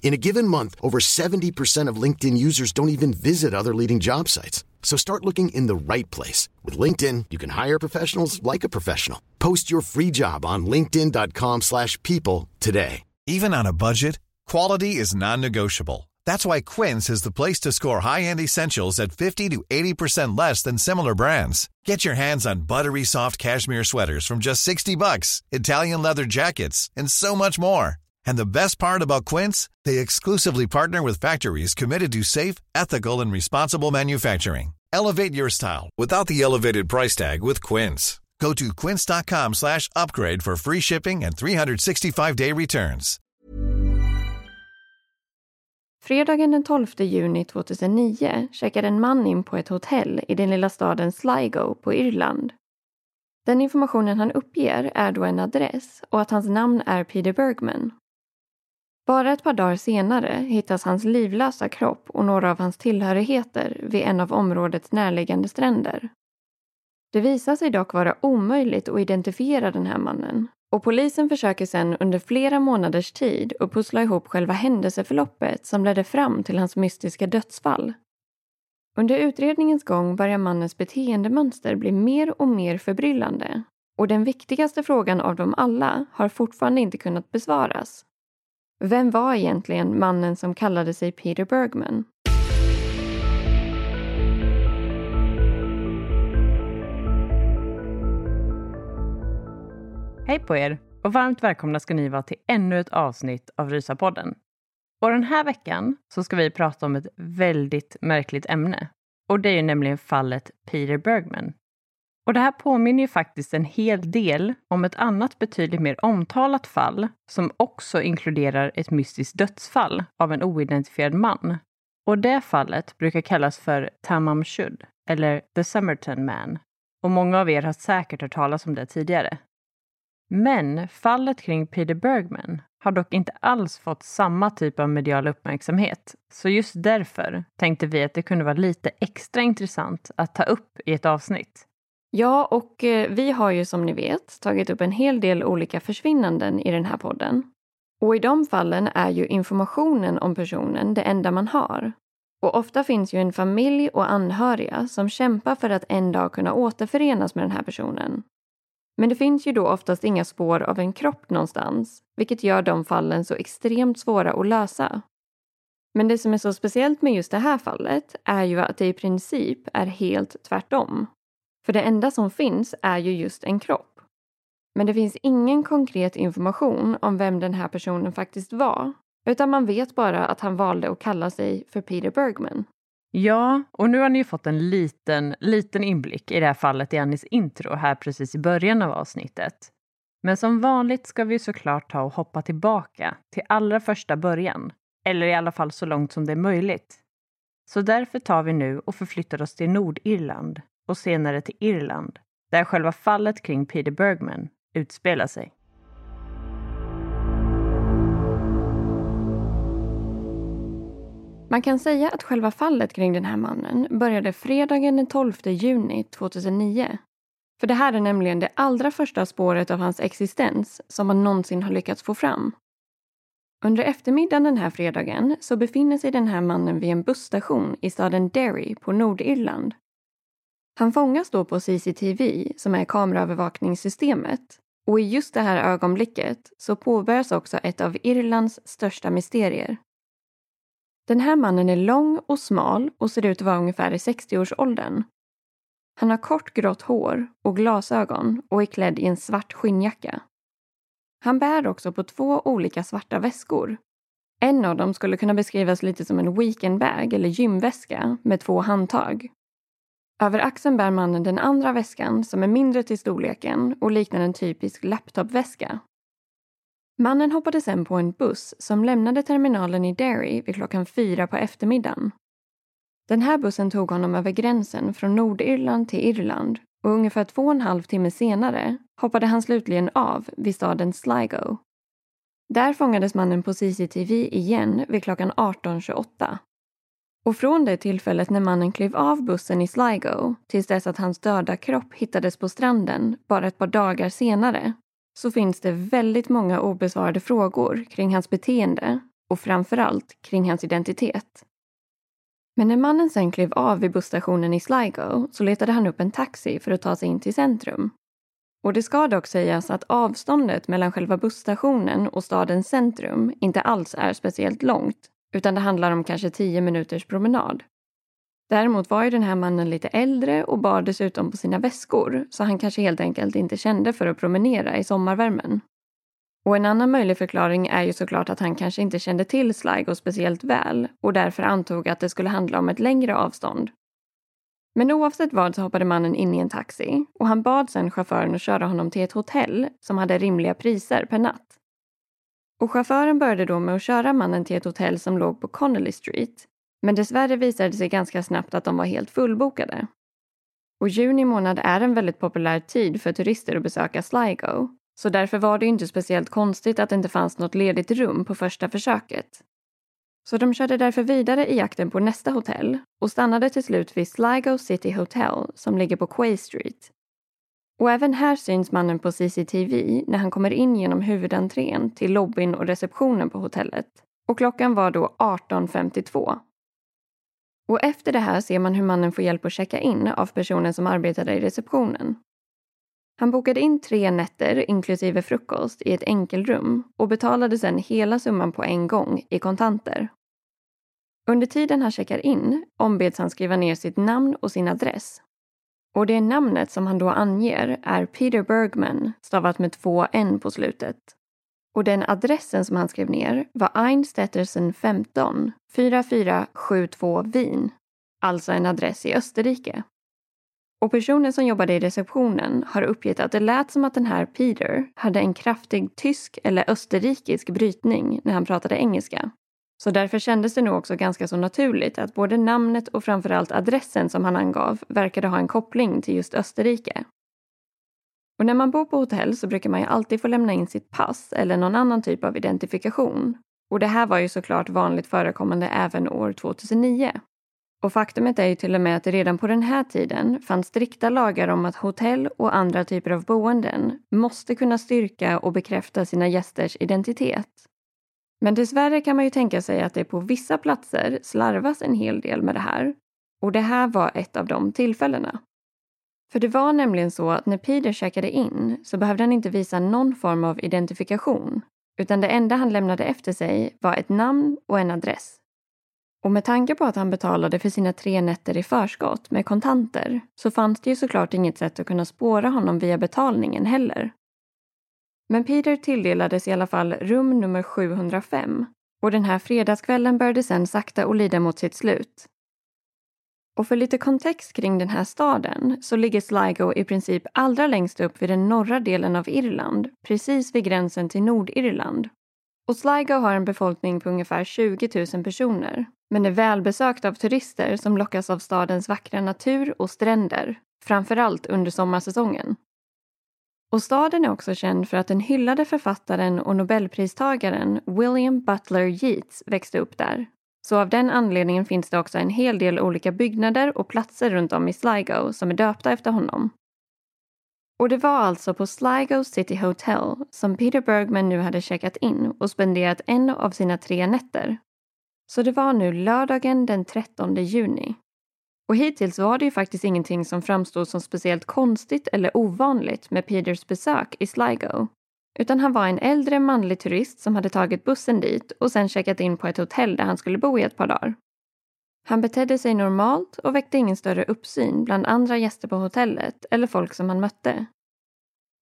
In a given month, over 70% of LinkedIn users don't even visit other leading job sites. So start looking in the right place. With LinkedIn, you can hire professionals like a professional. Post your free job on linkedin.com slash people today. Even on a budget, quality is non-negotiable. That's why Quince is the place to score high-end essentials at 50 to 80% less than similar brands. Get your hands on buttery soft cashmere sweaters from just 60 bucks, Italian leather jackets, and so much more. And the best part about Quince, they exclusively partner with factories committed to safe, ethical, and responsible manufacturing. Elevate your style without the elevated price tag with Quince. Go to quince.com slash upgrade for free shipping and 365-day returns. Fredagen den 12 juni 2009 checkade en man in på ett hotell i den lilla staden Sligo på Irland. Den informationen han uppger är då en adress och att hans namn är Peter Bergman. Bara ett par dagar senare hittas hans livlösa kropp och några av hans tillhörigheter vid en av områdets närliggande stränder. Det visar sig dock vara omöjligt att identifiera den här mannen och polisen försöker sedan under flera månaders tid att pussla ihop själva händelseförloppet som ledde fram till hans mystiska dödsfall. Under utredningens gång börjar mannens beteendemönster bli mer och mer förbryllande och den viktigaste frågan av dem alla har fortfarande inte kunnat besvaras. Vem var egentligen mannen som kallade sig Peter Bergman? Hej på er och varmt välkomna ska ni vara till ännu ett avsnitt av Rysapodden. Och den här veckan så ska vi prata om ett väldigt märkligt ämne. Och det är ju nämligen fallet Peter Bergman. Och det här påminner ju faktiskt en hel del om ett annat betydligt mer omtalat fall som också inkluderar ett mystiskt dödsfall av en oidentifierad man. Och det fallet brukar kallas för Tamam Shud, eller The Summerton Man. Och många av er har säkert hört talas om det tidigare. Men fallet kring Peter Bergman har dock inte alls fått samma typ av medial uppmärksamhet. Så just därför tänkte vi att det kunde vara lite extra intressant att ta upp i ett avsnitt. Ja, och eh, vi har ju som ni vet tagit upp en hel del olika försvinnanden i den här podden. Och i de fallen är ju informationen om personen det enda man har. Och ofta finns ju en familj och anhöriga som kämpar för att en dag kunna återförenas med den här personen. Men det finns ju då oftast inga spår av en kropp någonstans, vilket gör de fallen så extremt svåra att lösa. Men det som är så speciellt med just det här fallet är ju att det i princip är helt tvärtom. För det enda som finns är ju just en kropp. Men det finns ingen konkret information om vem den här personen faktiskt var. Utan man vet bara att han valde att kalla sig för Peter Bergman. Ja, och nu har ni ju fått en liten, liten inblick i det här fallet i Annis intro här precis i början av avsnittet. Men som vanligt ska vi såklart ta och hoppa tillbaka till allra första början. Eller i alla fall så långt som det är möjligt. Så därför tar vi nu och förflyttar oss till Nordirland och senare till Irland, där själva fallet kring Peter Bergman utspelar sig. Man kan säga att själva fallet kring den här mannen började fredagen den 12 juni 2009. För det här är nämligen det allra första spåret av hans existens som man någonsin har lyckats få fram. Under eftermiddagen den här fredagen så befinner sig den här mannen vid en busstation i staden Derry på Nordirland han fångas då på CCTV, som är kameraövervakningssystemet. Och i just det här ögonblicket så påbörjas också ett av Irlands största mysterier. Den här mannen är lång och smal och ser ut att vara ungefär i 60-årsåldern. Han har kort grått hår och glasögon och är klädd i en svart skinnjacka. Han bär också på två olika svarta väskor. En av dem skulle kunna beskrivas lite som en weekendbag eller gymväska med två handtag. Över axeln bär mannen den andra väskan som är mindre till storleken och liknar en typisk laptopväska. Mannen hoppade sen på en buss som lämnade terminalen i Derry vid klockan fyra på eftermiddagen. Den här bussen tog honom över gränsen från Nordirland till Irland och ungefär två och en halv timme senare hoppade han slutligen av vid staden Sligo. Där fångades mannen på CCTV igen vid klockan 18.28. Och från det tillfället när mannen klev av bussen i Sligo tills dess att hans döda kropp hittades på stranden bara ett par dagar senare så finns det väldigt många obesvarade frågor kring hans beteende och framförallt kring hans identitet. Men när mannen sen klev av vid busstationen i Sligo så letade han upp en taxi för att ta sig in till centrum. Och det ska dock sägas att avståndet mellan själva busstationen och stadens centrum inte alls är speciellt långt, utan det handlar om kanske tio minuters promenad. Däremot var ju den här mannen lite äldre och bar dessutom på sina väskor, så han kanske helt enkelt inte kände för att promenera i sommarvärmen. Och en annan möjlig förklaring är ju såklart att han kanske inte kände till Sligo speciellt väl och därför antog att det skulle handla om ett längre avstånd. Men oavsett vad så hoppade mannen in i en taxi och han bad sen chauffören att köra honom till ett hotell som hade rimliga priser per natt. Och chauffören började då med att köra mannen till ett hotell som låg på Connolly Street. Men dessvärre visade det sig ganska snabbt att de var helt fullbokade. Och juni månad är en väldigt populär tid för turister att besöka Sligo så därför var det inte speciellt konstigt att det inte fanns något ledigt rum på första försöket. Så de körde därför vidare i jakten på nästa hotell och stannade till slut vid Sligo City Hotel som ligger på Quay Street. Och även här syns mannen på CCTV när han kommer in genom huvudentrén till lobbyn och receptionen på hotellet. Och klockan var då 18.52. Och efter det här ser man hur mannen får hjälp att checka in av personen som arbetade i receptionen. Han bokade in tre nätter inklusive frukost i ett enkelrum och betalade sedan hela summan på en gång i kontanter. Under tiden han checkar in ombeds han skriva ner sitt namn och sin adress. Och det namnet som han då anger är Peter Bergman, stavat med två n på slutet. Och den adressen som han skrev ner var Einstettersen 15, 4472 Wien. Alltså en adress i Österrike. Och personen som jobbade i receptionen har uppgett att det lät som att den här Peter hade en kraftig tysk eller österrikisk brytning när han pratade engelska. Så därför kändes det nog också ganska så naturligt att både namnet och framförallt adressen som han angav verkade ha en koppling till just Österrike. Och när man bor på hotell så brukar man ju alltid få lämna in sitt pass eller någon annan typ av identifikation. Och det här var ju såklart vanligt förekommande även år 2009. Och faktumet är ju till och med att det redan på den här tiden fanns strikta lagar om att hotell och andra typer av boenden måste kunna styrka och bekräfta sina gästers identitet. Men dessvärre kan man ju tänka sig att det på vissa platser slarvas en hel del med det här. Och det här var ett av de tillfällena. För det var nämligen så att när Peter checkade in så behövde han inte visa någon form av identifikation utan det enda han lämnade efter sig var ett namn och en adress. Och med tanke på att han betalade för sina tre nätter i förskott med kontanter så fanns det ju såklart inget sätt att kunna spåra honom via betalningen heller. Men Peter tilldelades i alla fall rum nummer 705 och den här fredagskvällen började sen sakta och lida mot sitt slut. Och för lite kontext kring den här staden så ligger Sligo i princip allra längst upp vid den norra delen av Irland, precis vid gränsen till Nordirland. Och Sligo har en befolkning på ungefär 20 000 personer men är välbesökt av turister som lockas av stadens vackra natur och stränder, framförallt under sommarsäsongen. Och staden är också känd för att den hyllade författaren och nobelpristagaren William Butler Yeats växte upp där. Så av den anledningen finns det också en hel del olika byggnader och platser runt om i Sligo som är döpta efter honom. Och det var alltså på Sligo City Hotel som Peter Bergman nu hade checkat in och spenderat en av sina tre nätter. Så det var nu lördagen den 13 juni. Och hittills var det ju faktiskt ingenting som framstod som speciellt konstigt eller ovanligt med Peters besök i Sligo. utan han var en äldre manlig turist som hade tagit bussen dit och sen checkat in på ett hotell där han skulle bo i ett par dagar. Han betedde sig normalt och väckte ingen större uppsyn bland andra gäster på hotellet eller folk som han mötte.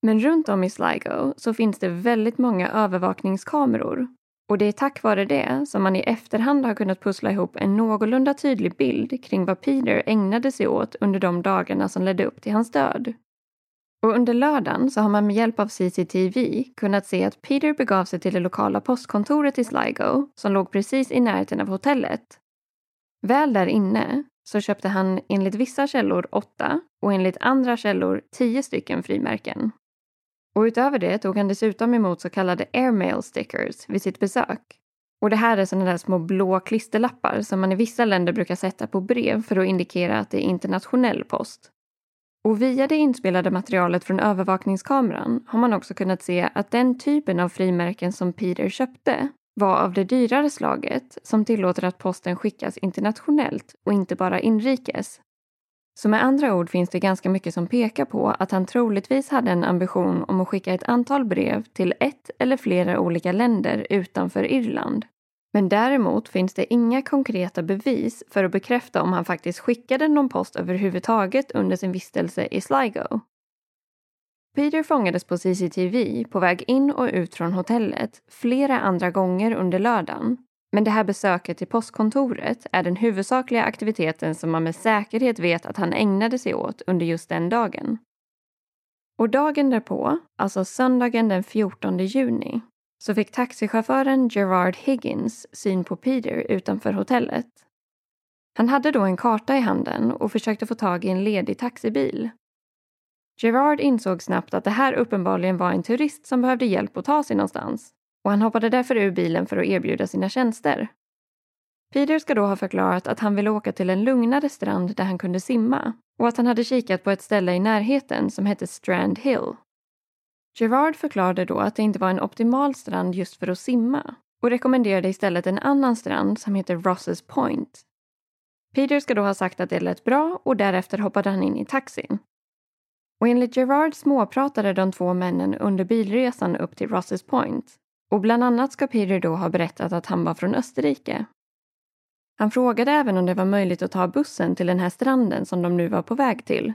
Men runt om i Sligo så finns det väldigt många övervakningskameror och det är tack vare det som man i efterhand har kunnat pussla ihop en någorlunda tydlig bild kring vad Peter ägnade sig åt under de dagarna som ledde upp till hans död. Och under lördagen så har man med hjälp av CCTV kunnat se att Peter begav sig till det lokala postkontoret i Sligo som låg precis i närheten av hotellet. Väl där inne så köpte han enligt vissa källor åtta och enligt andra källor tio stycken frimärken. Och utöver det tog han dessutom emot så kallade airmail stickers vid sitt besök. Och det här är sådana där små blå klisterlappar som man i vissa länder brukar sätta på brev för att indikera att det är internationell post. Och via det inspelade materialet från övervakningskameran har man också kunnat se att den typen av frimärken som Peter köpte var av det dyrare slaget som tillåter att posten skickas internationellt och inte bara inrikes. Så med andra ord finns det ganska mycket som pekar på att han troligtvis hade en ambition om att skicka ett antal brev till ett eller flera olika länder utanför Irland. Men däremot finns det inga konkreta bevis för att bekräfta om han faktiskt skickade någon post överhuvudtaget under sin vistelse i Sligo. Peter fångades på CCTV på väg in och ut från hotellet flera andra gånger under lördagen. Men det här besöket till postkontoret är den huvudsakliga aktiviteten som man med säkerhet vet att han ägnade sig åt under just den dagen. Och dagen därpå, alltså söndagen den 14 juni, så fick taxichauffören Gerard Higgins syn på Peter utanför hotellet. Han hade då en karta i handen och försökte få tag i en ledig taxibil. Gerard insåg snabbt att det här uppenbarligen var en turist som behövde hjälp att ta sig någonstans och han hoppade därför ur bilen för att erbjuda sina tjänster. Peter ska då ha förklarat att han ville åka till en lugnare strand där han kunde simma och att han hade kikat på ett ställe i närheten som hette Strand Hill. Gerard förklarade då att det inte var en optimal strand just för att simma och rekommenderade istället en annan strand som heter Rosses Point. Peter ska då ha sagt att det lät bra och därefter hoppade han in i taxin. Och enligt Gerard småpratade de två männen under bilresan upp till Rosses Point och bland annat ska Peter då ha berättat att han var från Österrike. Han frågade även om det var möjligt att ta bussen till den här stranden som de nu var på väg till.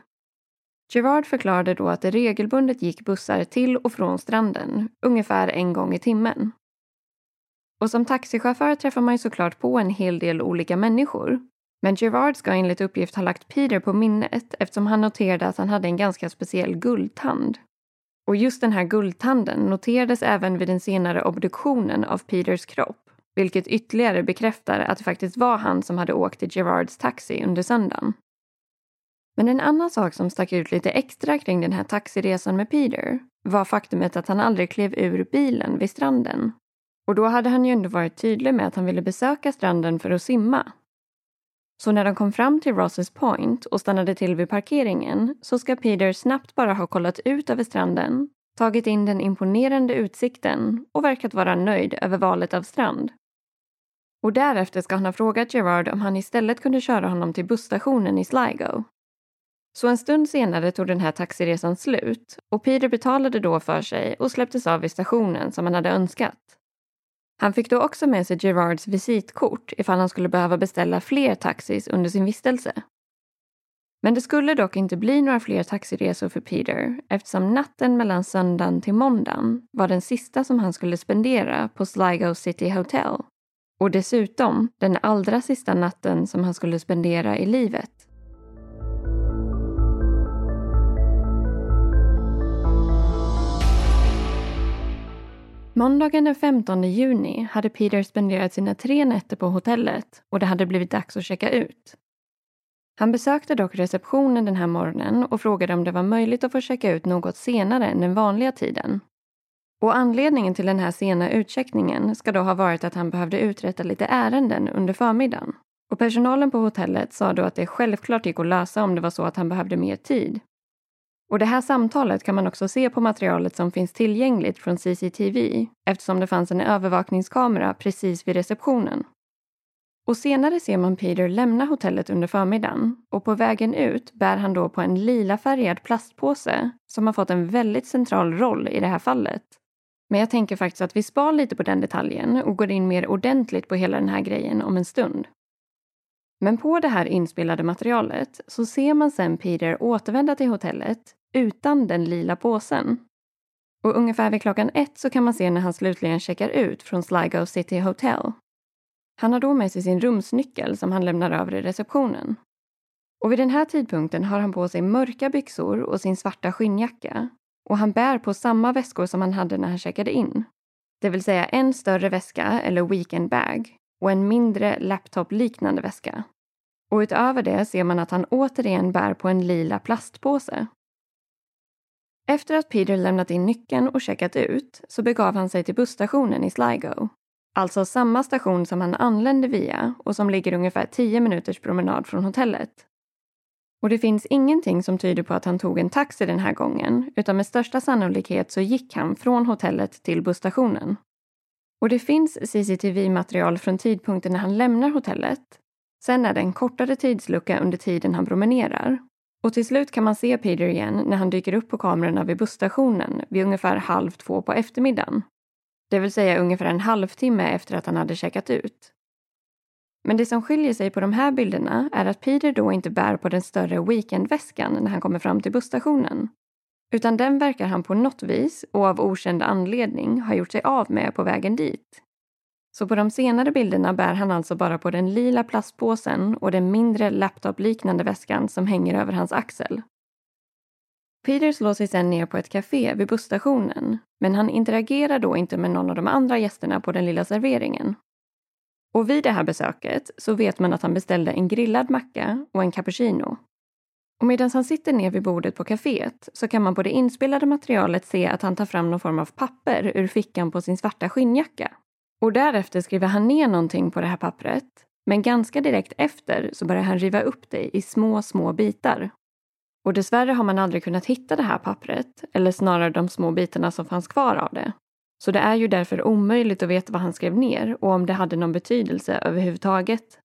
Gerard förklarade då att det regelbundet gick bussar till och från stranden, ungefär en gång i timmen. Och som taxichaufför träffar man ju såklart på en hel del olika människor. Men Gerard ska enligt uppgift ha lagt Peter på minnet eftersom han noterade att han hade en ganska speciell guldtand. Och just den här guldtanden noterades även vid den senare obduktionen av Peters kropp, vilket ytterligare bekräftar att det faktiskt var han som hade åkt i Gerards taxi under söndagen. Men en annan sak som stack ut lite extra kring den här taxiresan med Peter var faktumet att han aldrig klev ur bilen vid stranden. Och då hade han ju ändå varit tydlig med att han ville besöka stranden för att simma. Så när de kom fram till Rosses Point och stannade till vid parkeringen så ska Peter snabbt bara ha kollat ut över stranden, tagit in den imponerande utsikten och verkat vara nöjd över valet av strand. Och därefter ska han ha frågat Gerard om han istället kunde köra honom till busstationen i Sligo. Så en stund senare tog den här taxiresan slut och Peter betalade då för sig och släpptes av vid stationen som han hade önskat. Han fick då också med sig Gerards visitkort ifall han skulle behöva beställa fler taxis under sin vistelse. Men det skulle dock inte bli några fler taxiresor för Peter eftersom natten mellan söndagen till måndagen var den sista som han skulle spendera på Sligo City Hotel. Och dessutom den allra sista natten som han skulle spendera i livet. Måndagen den 15 juni hade Peter spenderat sina tre nätter på hotellet och det hade blivit dags att checka ut. Han besökte dock receptionen den här morgonen och frågade om det var möjligt att få checka ut något senare än den vanliga tiden. Och anledningen till den här sena utcheckningen ska då ha varit att han behövde uträtta lite ärenden under förmiddagen. Och personalen på hotellet sa då att det självklart gick att lösa om det var så att han behövde mer tid. Och det här samtalet kan man också se på materialet som finns tillgängligt från CCTV eftersom det fanns en övervakningskamera precis vid receptionen. Och senare ser man Peter lämna hotellet under förmiddagen och på vägen ut bär han då på en lila färgad plastpåse som har fått en väldigt central roll i det här fallet. Men jag tänker faktiskt att vi spar lite på den detaljen och går in mer ordentligt på hela den här grejen om en stund. Men på det här inspelade materialet så ser man sen Peter återvända till hotellet utan den lila påsen. Och ungefär vid klockan ett så kan man se när han slutligen checkar ut från Sligo City Hotel. Han har då med sig sin rumsnyckel som han lämnar över i receptionen. Och vid den här tidpunkten har han på sig mörka byxor och sin svarta skinnjacka. Och han bär på samma väskor som han hade när han checkade in. Det vill säga en större väska, eller weekend bag, och en mindre laptop-liknande väska. Och utöver det ser man att han återigen bär på en lila plastpåse. Efter att Peter lämnat in nyckeln och checkat ut så begav han sig till busstationen i Sligo. Alltså samma station som han anlände via och som ligger ungefär 10 minuters promenad från hotellet. Och det finns ingenting som tyder på att han tog en taxi den här gången utan med största sannolikhet så gick han från hotellet till busstationen. Och det finns CCTV-material från tidpunkten när han lämnar hotellet. Sen är det en kortare tidslucka under tiden han promenerar. Och till slut kan man se Peter igen när han dyker upp på kamerorna vid busstationen vid ungefär halv två på eftermiddagen. Det vill säga ungefär en halvtimme efter att han hade checkat ut. Men det som skiljer sig på de här bilderna är att Peter då inte bär på den större weekendväskan när han kommer fram till busstationen. Utan den verkar han på något vis och av okänd anledning ha gjort sig av med på vägen dit. Så på de senare bilderna bär han alltså bara på den lila plastpåsen och den mindre laptopliknande väskan som hänger över hans axel. Peter slår sig sen ner på ett café vid busstationen men han interagerar då inte med någon av de andra gästerna på den lilla serveringen och vid det här besöket så vet man att han beställde en grillad macka och en cappuccino. Och medan han sitter ner vid bordet på kaféet så kan man på det inspelade materialet se att han tar fram någon form av papper ur fickan på sin svarta skinnjacka. Och därefter skriver han ner någonting på det här pappret. Men ganska direkt efter så börjar han riva upp det i små, små bitar. Och dessvärre har man aldrig kunnat hitta det här pappret, eller snarare de små bitarna som fanns kvar av det. Så det är ju därför omöjligt att veta vad han skrev ner och om det hade någon betydelse överhuvudtaget.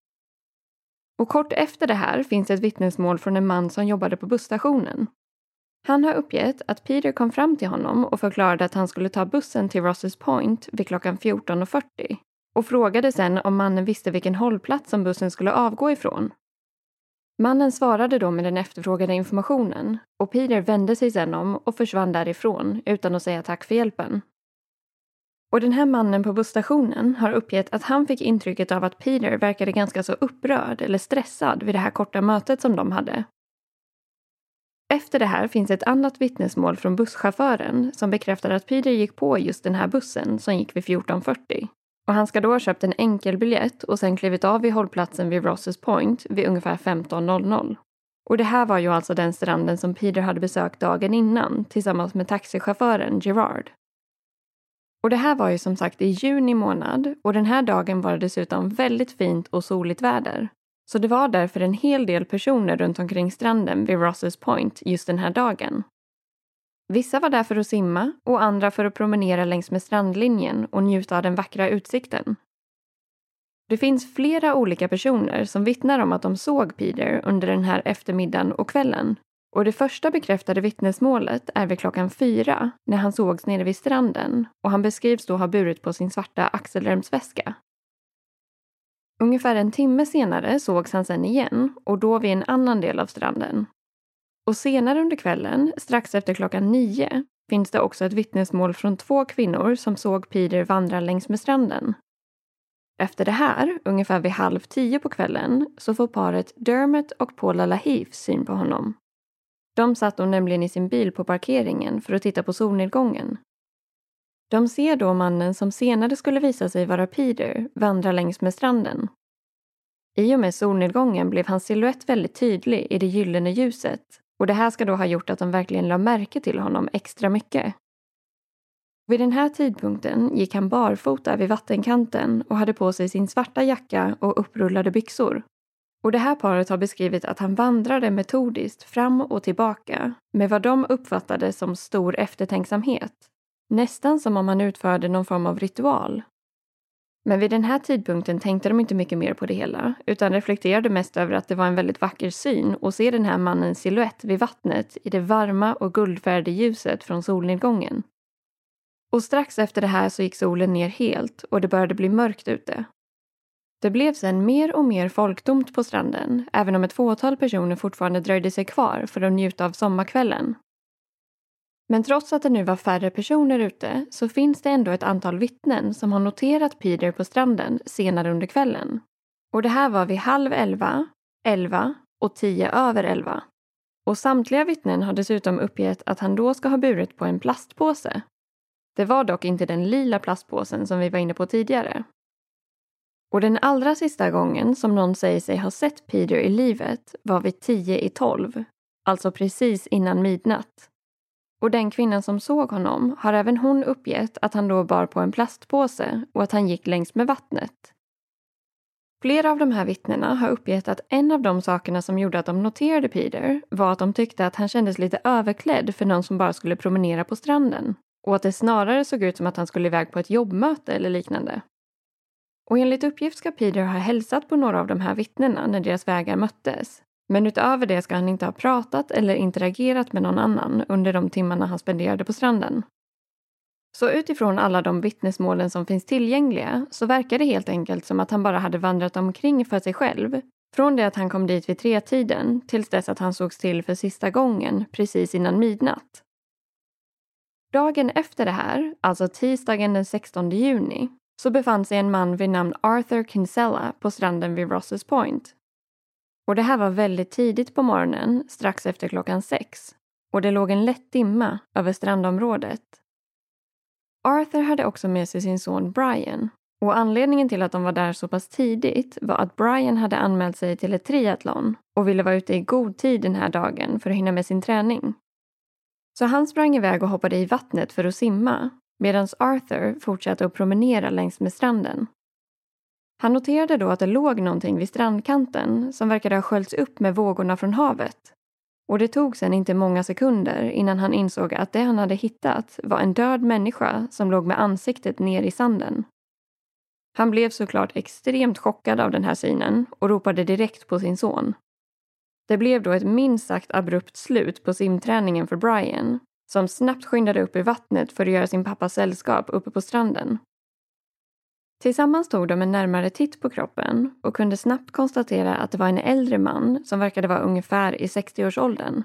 Och kort efter det här finns ett vittnesmål från en man som jobbade på busstationen. Han har uppgett att Peter kom fram till honom och förklarade att han skulle ta bussen till Rosses Point vid klockan 14.40 och frågade sen om mannen visste vilken hållplats som bussen skulle avgå ifrån. Mannen svarade då med den efterfrågade informationen och Peter vände sig sen om och försvann därifrån utan att säga tack för hjälpen. Och den här mannen på busstationen har uppgett att han fick intrycket av att Peter verkade ganska så upprörd eller stressad vid det här korta mötet som de hade. Efter det här finns ett annat vittnesmål från busschauffören som bekräftar att Peter gick på just den här bussen som gick vid 14.40. Och han ska då ha köpt en enkelbiljett och sen klivit av vid hållplatsen vid Rosses Point vid ungefär 15.00. Och det här var ju alltså den stranden som Peter hade besökt dagen innan tillsammans med taxichauffören Gerard. Och det här var ju som sagt i juni månad och den här dagen var det dessutom väldigt fint och soligt väder. Så det var därför en hel del personer runt omkring stranden vid Rosses Point just den här dagen. Vissa var där för att simma och andra för att promenera längs med strandlinjen och njuta av den vackra utsikten. Det finns flera olika personer som vittnar om att de såg Peter under den här eftermiddagen och kvällen och det första bekräftade vittnesmålet är vid klockan fyra när han sågs nere vid stranden och han beskrivs då ha burit på sin svarta axelremsväska. Ungefär en timme senare sågs han sen igen och då vid en annan del av stranden. Och senare under kvällen, strax efter klockan nio, finns det också ett vittnesmål från två kvinnor som såg Peter vandra längs med stranden. Efter det här, ungefär vid halv tio på kvällen, så får paret Dermot och Paula Lahif syn på honom. De satt då nämligen i sin bil på parkeringen för att titta på solnedgången. De ser då mannen som senare skulle visa sig vara Peter vandra längs med stranden. I och med solnedgången blev hans siluett väldigt tydlig i det gyllene ljuset och det här ska då ha gjort att de verkligen la märke till honom extra mycket. Vid den här tidpunkten gick han barfota vid vattenkanten och hade på sig sin svarta jacka och upprullade byxor och det här paret har beskrivit att han vandrade metodiskt fram och tillbaka med vad de uppfattade som stor eftertänksamhet. Nästan som om han utförde någon form av ritual. Men vid den här tidpunkten tänkte de inte mycket mer på det hela utan reflekterade mest över att det var en väldigt vacker syn att se den här mannens siluett vid vattnet i det varma och guldfärgade ljuset från solnedgången. Och strax efter det här så gick solen ner helt och det började bli mörkt ute. Det blev sen mer och mer folktomt på stranden, även om ett fåtal personer fortfarande dröjde sig kvar för att njuta av sommarkvällen. Men trots att det nu var färre personer ute så finns det ändå ett antal vittnen som har noterat Peter på stranden senare under kvällen. Och det här var vid halv elva, elva och tio över elva. Och samtliga vittnen har dessutom uppgett att han då ska ha burit på en plastpåse. Det var dock inte den lila plastpåsen som vi var inne på tidigare. Och den allra sista gången som någon säger sig ha sett Peter i livet var vid tio i tolv, alltså precis innan midnatt. Och den kvinnan som såg honom har även hon uppgett att han då bar på en plastpåse och att han gick längs med vattnet. Flera av de här vittnena har uppgett att en av de sakerna som gjorde att de noterade Peter var att de tyckte att han kändes lite överklädd för någon som bara skulle promenera på stranden och att det snarare såg ut som att han skulle iväg på ett jobbmöte eller liknande. Och enligt uppgift ska Peter ha hälsat på några av de här vittnena när deras vägar möttes. Men utöver det ska han inte ha pratat eller interagerat med någon annan under de timmarna han spenderade på stranden. Så utifrån alla de vittnesmålen som finns tillgängliga så verkar det helt enkelt som att han bara hade vandrat omkring för sig själv. Från det att han kom dit vid tretiden tills dess att han sågs till för sista gången precis innan midnatt. Dagen efter det här, alltså tisdagen den 16 juni, så befann sig en man vid namn Arthur Kinsella på stranden vid Rosses Point. Och det här var väldigt tidigt på morgonen, strax efter klockan sex. Och det låg en lätt dimma över strandområdet. Arthur hade också med sig sin son Brian. Och anledningen till att de var där så pass tidigt var att Brian hade anmält sig till ett triathlon och ville vara ute i god tid den här dagen för att hinna med sin träning. Så han sprang iväg och hoppade i vattnet för att simma medan Arthur fortsatte att promenera längs med stranden. Han noterade då att det låg någonting vid strandkanten som verkade ha sköljts upp med vågorna från havet. Och det tog sen inte många sekunder innan han insåg att det han hade hittat var en död människa som låg med ansiktet ner i sanden. Han blev såklart extremt chockad av den här synen och ropade direkt på sin son. Det blev då ett minst sagt abrupt slut på simträningen för Brian som snabbt skyndade upp i vattnet för att göra sin pappas sällskap uppe på stranden. Tillsammans tog de en närmare titt på kroppen och kunde snabbt konstatera att det var en äldre man som verkade vara ungefär i 60-årsåldern.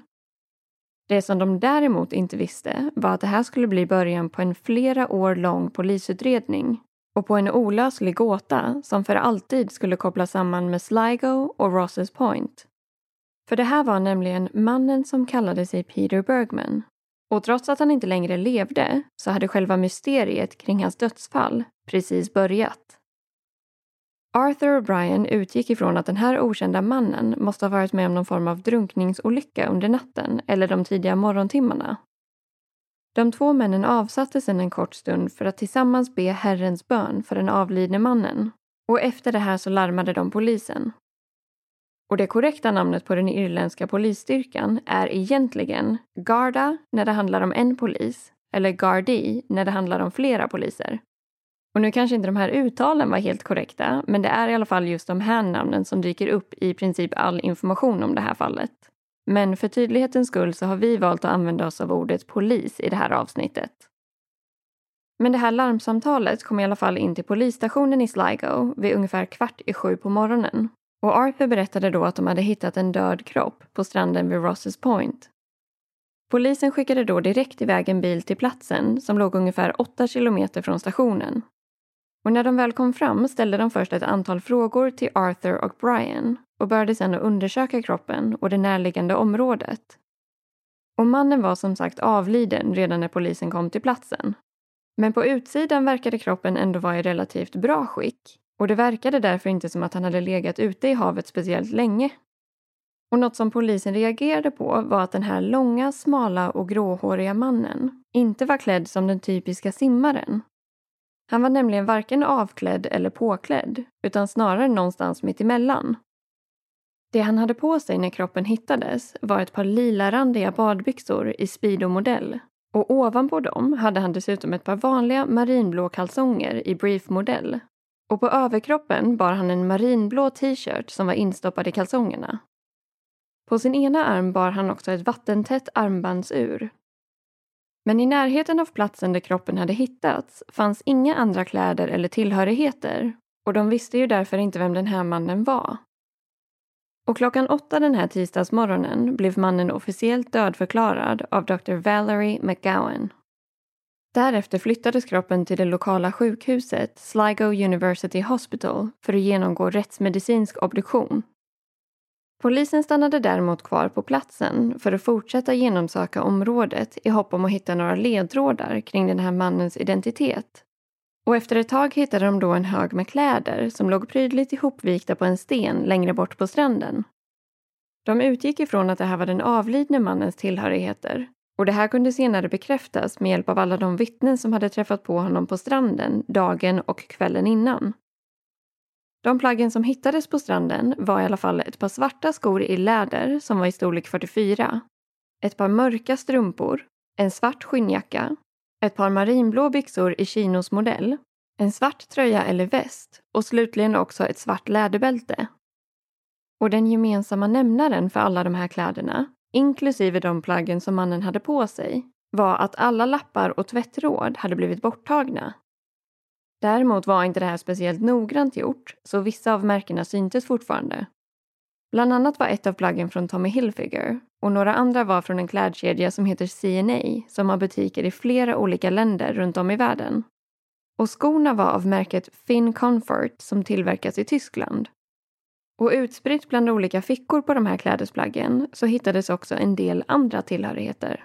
Det som de däremot inte visste var att det här skulle bli början på en flera år lång polisutredning och på en olöslig gåta som för alltid skulle kopplas samman med Sligo och Rosses Point. För det här var nämligen mannen som kallade sig Peter Bergman och trots att han inte längre levde så hade själva mysteriet kring hans dödsfall precis börjat. Arthur och Brian utgick ifrån att den här okända mannen måste ha varit med om någon form av drunkningsolycka under natten eller de tidiga morgontimmarna. De två männen avsatte sedan en kort stund för att tillsammans be Herrens bön för den avlidne mannen och efter det här så larmade de polisen. Och det korrekta namnet på den irländska polisstyrkan är egentligen Garda när det handlar om en polis eller Gardi när det handlar om flera poliser. Och nu kanske inte de här uttalen var helt korrekta, men det är i alla fall just de här namnen som dyker upp i princip all information om det här fallet. Men för tydlighetens skull så har vi valt att använda oss av ordet polis i det här avsnittet. Men det här larmsamtalet kom i alla fall in till polisstationen i Sligo vid ungefär kvart i sju på morgonen och Arthur berättade då att de hade hittat en död kropp på stranden vid Rosses Point. Polisen skickade då direkt iväg en bil till platsen som låg ungefär 8 kilometer från stationen. Och när de väl kom fram ställde de först ett antal frågor till Arthur och Brian och började sedan att undersöka kroppen och det närliggande området. Och mannen var som sagt avliden redan när polisen kom till platsen. Men på utsidan verkade kroppen ändå vara i relativt bra skick och det verkade därför inte som att han hade legat ute i havet speciellt länge. Och något som polisen reagerade på var att den här långa, smala och gråhåriga mannen inte var klädd som den typiska simmaren. Han var nämligen varken avklädd eller påklädd, utan snarare någonstans mitt emellan. Det han hade på sig när kroppen hittades var ett par lilarandiga badbyxor i Speedo-modell och ovanpå dem hade han dessutom ett par vanliga marinblå kalsonger i brief-modell och på överkroppen bar han en marinblå t-shirt som var instoppad i kalsongerna. På sin ena arm bar han också ett vattentätt armbandsur. Men i närheten av platsen där kroppen hade hittats fanns inga andra kläder eller tillhörigheter och de visste ju därför inte vem den här mannen var. Och klockan åtta den här tisdagsmorgonen blev mannen officiellt dödförklarad av Dr. Valerie McGowan. Därefter flyttades kroppen till det lokala sjukhuset Sligo University Hospital för att genomgå rättsmedicinsk obduktion. Polisen stannade däremot kvar på platsen för att fortsätta genomsöka området i hopp om att hitta några ledtrådar kring den här mannens identitet. Och efter ett tag hittade de då en hög med kläder som låg prydligt ihopvikta på en sten längre bort på stranden. De utgick ifrån att det här var den avlidne mannens tillhörigheter och det här kunde senare bekräftas med hjälp av alla de vittnen som hade träffat på honom på stranden dagen och kvällen innan. De plaggen som hittades på stranden var i alla fall ett par svarta skor i läder som var i storlek 44, ett par mörka strumpor, en svart skinnjacka, ett par marinblå byxor i chinos modell, en svart tröja eller väst och slutligen också ett svart läderbälte. Och den gemensamma nämnaren för alla de här kläderna inklusive de plaggen som mannen hade på sig, var att alla lappar och tvättråd hade blivit borttagna. Däremot var inte det här speciellt noggrant gjort, så vissa av märkena syntes fortfarande. Bland annat var ett av plaggen från Tommy Hilfiger och några andra var från en klädkedja som heter CNA som har butiker i flera olika länder runt om i världen. Och skorna var av märket Finn Comfort som tillverkas i Tyskland och utspritt bland olika fickor på de här klädesplaggen så hittades också en del andra tillhörigheter.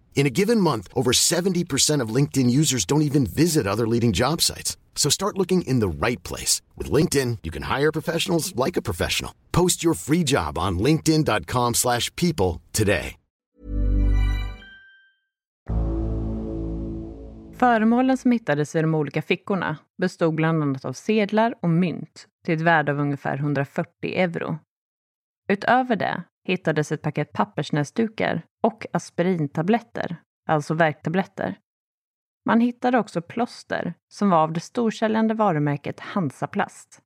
In a given month, over 70% of LinkedIn users don't even visit other leading job sites. So start looking in the right place. With LinkedIn, you can hire professionals like a professional. Post your free job on linkedin.com slash people today. Föremålen som hittades i de olika fickorna bestod bland annat av sedlar och mynt till ett värde av ungefär 140 euro. Utöver det hittades ett paket pappersnäsdukar och aspirintabletter, alltså värktabletter. Man hittade också plåster som var av det storsäljande varumärket Hansaplast.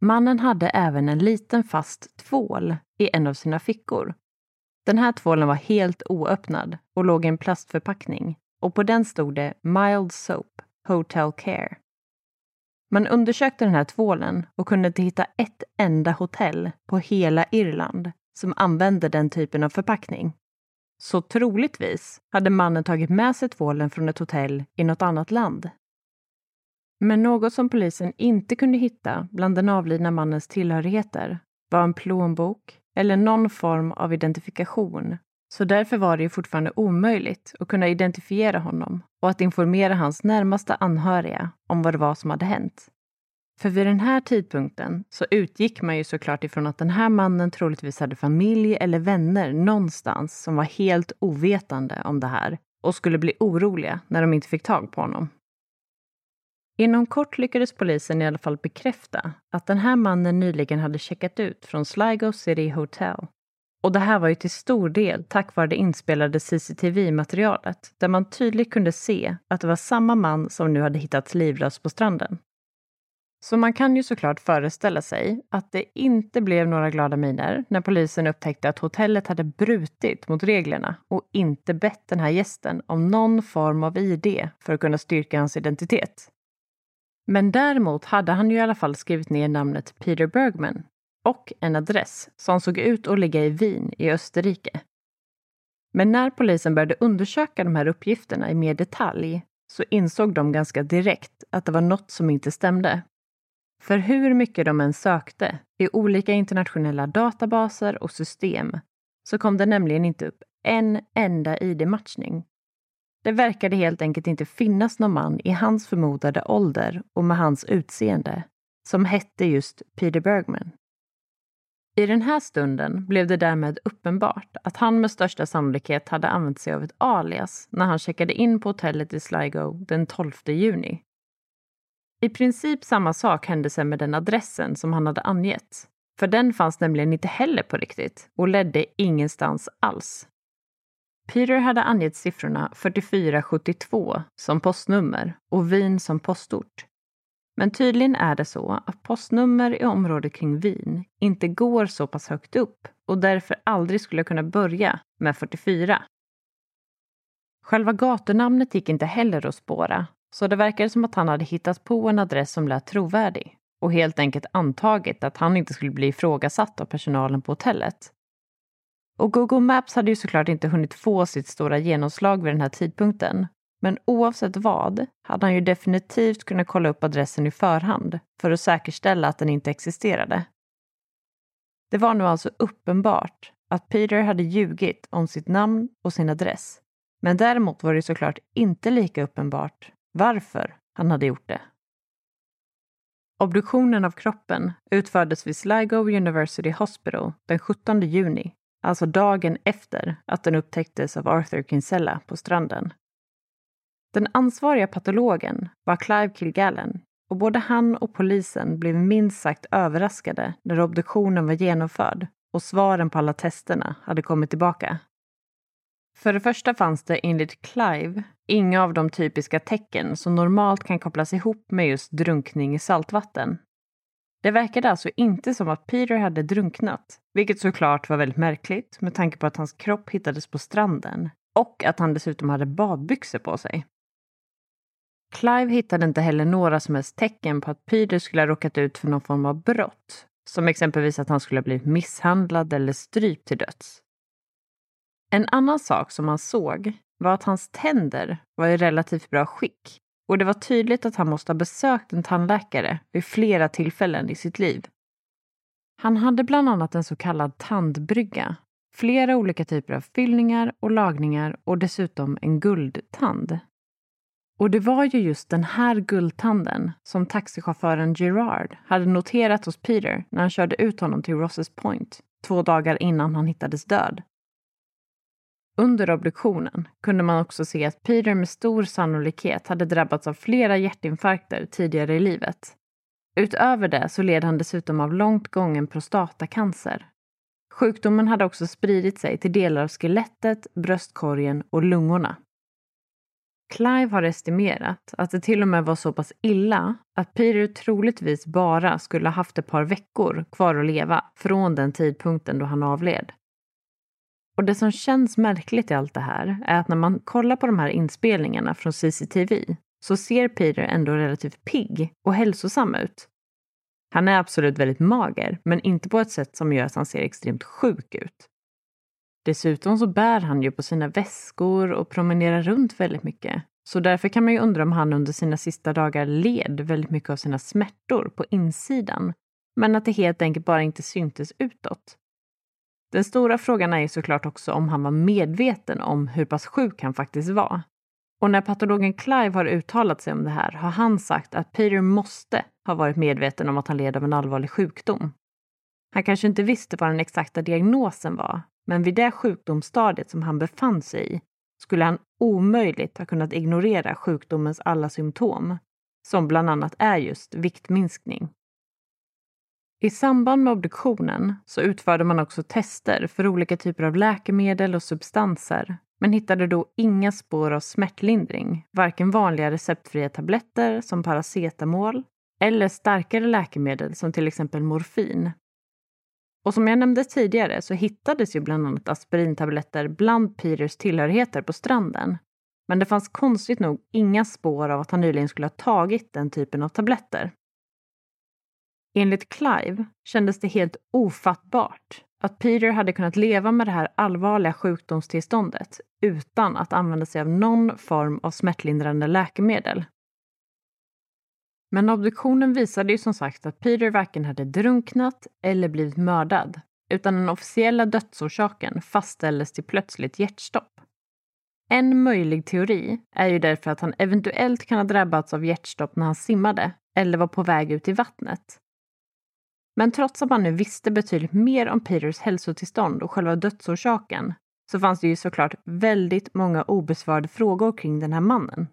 Mannen hade även en liten fast tvål i en av sina fickor. Den här tvålen var helt oöppnad och låg i en plastförpackning och på den stod det Mild Soap Hotel Care. Man undersökte den här tvålen och kunde inte hitta ett enda hotell på hela Irland som använde den typen av förpackning. Så troligtvis hade mannen tagit med sig tvålen från ett hotell i något annat land. Men något som polisen inte kunde hitta bland den avlidna mannens tillhörigheter var en plånbok eller någon form av identifikation. Så därför var det ju fortfarande omöjligt att kunna identifiera honom och att informera hans närmaste anhöriga om vad det var som hade hänt. För vid den här tidpunkten så utgick man ju såklart ifrån att den här mannen troligtvis hade familj eller vänner någonstans som var helt ovetande om det här och skulle bli oroliga när de inte fick tag på honom. Inom kort lyckades polisen i alla fall bekräfta att den här mannen nyligen hade checkat ut från Sligo City Hotel. Och det här var ju till stor del tack vare det inspelade CCTV-materialet där man tydligt kunde se att det var samma man som nu hade hittats livlös på stranden. Så man kan ju såklart föreställa sig att det inte blev några glada miner när polisen upptäckte att hotellet hade brutit mot reglerna och inte bett den här gästen om någon form av ID för att kunna styrka hans identitet. Men däremot hade han ju i alla fall skrivit ner namnet Peter Bergman och en adress som såg ut att ligga i Wien i Österrike. Men när polisen började undersöka de här uppgifterna i mer detalj så insåg de ganska direkt att det var något som inte stämde. För hur mycket de än sökte i olika internationella databaser och system så kom det nämligen inte upp en enda ID-matchning. Det verkade helt enkelt inte finnas någon man i hans förmodade ålder och med hans utseende som hette just Peter Bergman. I den här stunden blev det därmed uppenbart att han med största sannolikhet hade använt sig av ett alias när han checkade in på hotellet i Sligo den 12 juni. I princip samma sak hände sen med den adressen som han hade angett. För den fanns nämligen inte heller på riktigt och ledde ingenstans alls. Peter hade angett siffrorna 4472 som postnummer och Wien som postort. Men tydligen är det så att postnummer i området kring Wien inte går så pass högt upp och därför aldrig skulle kunna börja med 44. Själva gatunamnet gick inte heller att spåra, så det verkade som att han hade hittat på en adress som lät trovärdig och helt enkelt antagit att han inte skulle bli ifrågasatt av personalen på hotellet. Och Google Maps hade ju såklart inte hunnit få sitt stora genomslag vid den här tidpunkten. Men oavsett vad hade han ju definitivt kunnat kolla upp adressen i förhand för att säkerställa att den inte existerade. Det var nu alltså uppenbart att Peter hade ljugit om sitt namn och sin adress. Men däremot var det såklart inte lika uppenbart varför han hade gjort det. Obduktionen av kroppen utfördes vid Sligo University Hospital den 17 juni alltså dagen efter att den upptäcktes av Arthur Kinsella på stranden. Den ansvariga patologen var Clive Kilgallen och både han och polisen blev minst sagt överraskade när obduktionen var genomförd och svaren på alla testerna hade kommit tillbaka. För det första fanns det enligt Clive inga av de typiska tecken som normalt kan kopplas ihop med just drunkning i saltvatten, det verkade alltså inte som att Peter hade drunknat, vilket såklart var väldigt märkligt med tanke på att hans kropp hittades på stranden och att han dessutom hade badbyxor på sig. Clive hittade inte heller några som helst tecken på att Peter skulle ha råkat ut för någon form av brott, som exempelvis att han skulle ha blivit misshandlad eller strypt till döds. En annan sak som man såg var att hans tänder var i relativt bra skick och det var tydligt att han måste ha besökt en tandläkare vid flera tillfällen i sitt liv. Han hade bland annat en så kallad tandbrygga, flera olika typer av fyllningar och lagningar och dessutom en guldtand. Och det var ju just den här guldtanden som taxichauffören Gerard hade noterat hos Peter när han körde ut honom till Rosses Point två dagar innan han hittades död. Under obduktionen kunde man också se att Peter med stor sannolikhet hade drabbats av flera hjärtinfarkter tidigare i livet. Utöver det så led han dessutom av långt gången prostatacancer. Sjukdomen hade också spridit sig till delar av skelettet, bröstkorgen och lungorna. Clive har estimerat att det till och med var så pass illa att Peter troligtvis bara skulle ha haft ett par veckor kvar att leva från den tidpunkten då han avled. Och det som känns märkligt i allt det här är att när man kollar på de här inspelningarna från CCTV så ser Peter ändå relativt pigg och hälsosam ut. Han är absolut väldigt mager, men inte på ett sätt som gör att han ser extremt sjuk ut. Dessutom så bär han ju på sina väskor och promenerar runt väldigt mycket. Så därför kan man ju undra om han under sina sista dagar led väldigt mycket av sina smärtor på insidan. Men att det helt enkelt bara inte syntes utåt. Den stora frågan är ju såklart också om han var medveten om hur pass sjuk han faktiskt var. Och när patologen Clive har uttalat sig om det här har han sagt att Peter måste ha varit medveten om att han led av en allvarlig sjukdom. Han kanske inte visste vad den exakta diagnosen var, men vid det sjukdomsstadiet som han befann sig i skulle han omöjligt ha kunnat ignorera sjukdomens alla symptom, som bland annat är just viktminskning. I samband med obduktionen så utförde man också tester för olika typer av läkemedel och substanser men hittade då inga spår av smärtlindring, varken vanliga receptfria tabletter som paracetamol eller starkare läkemedel som till exempel morfin. Och som jag nämnde tidigare så hittades ju bland annat aspirintabletter bland Peters tillhörigheter på stranden. Men det fanns konstigt nog inga spår av att han nyligen skulle ha tagit den typen av tabletter. Enligt Clive kändes det helt ofattbart att Peter hade kunnat leva med det här allvarliga sjukdomstillståndet utan att använda sig av någon form av smärtlindrande läkemedel. Men obduktionen visade ju som sagt att Peter varken hade drunknat eller blivit mördad, utan den officiella dödsorsaken fastställdes till plötsligt hjärtstopp. En möjlig teori är ju därför att han eventuellt kan ha drabbats av hjärtstopp när han simmade eller var på väg ut i vattnet. Men trots att man nu visste betydligt mer om Peters hälsotillstånd och själva dödsorsaken så fanns det ju såklart väldigt många obesvarade frågor kring den här mannen.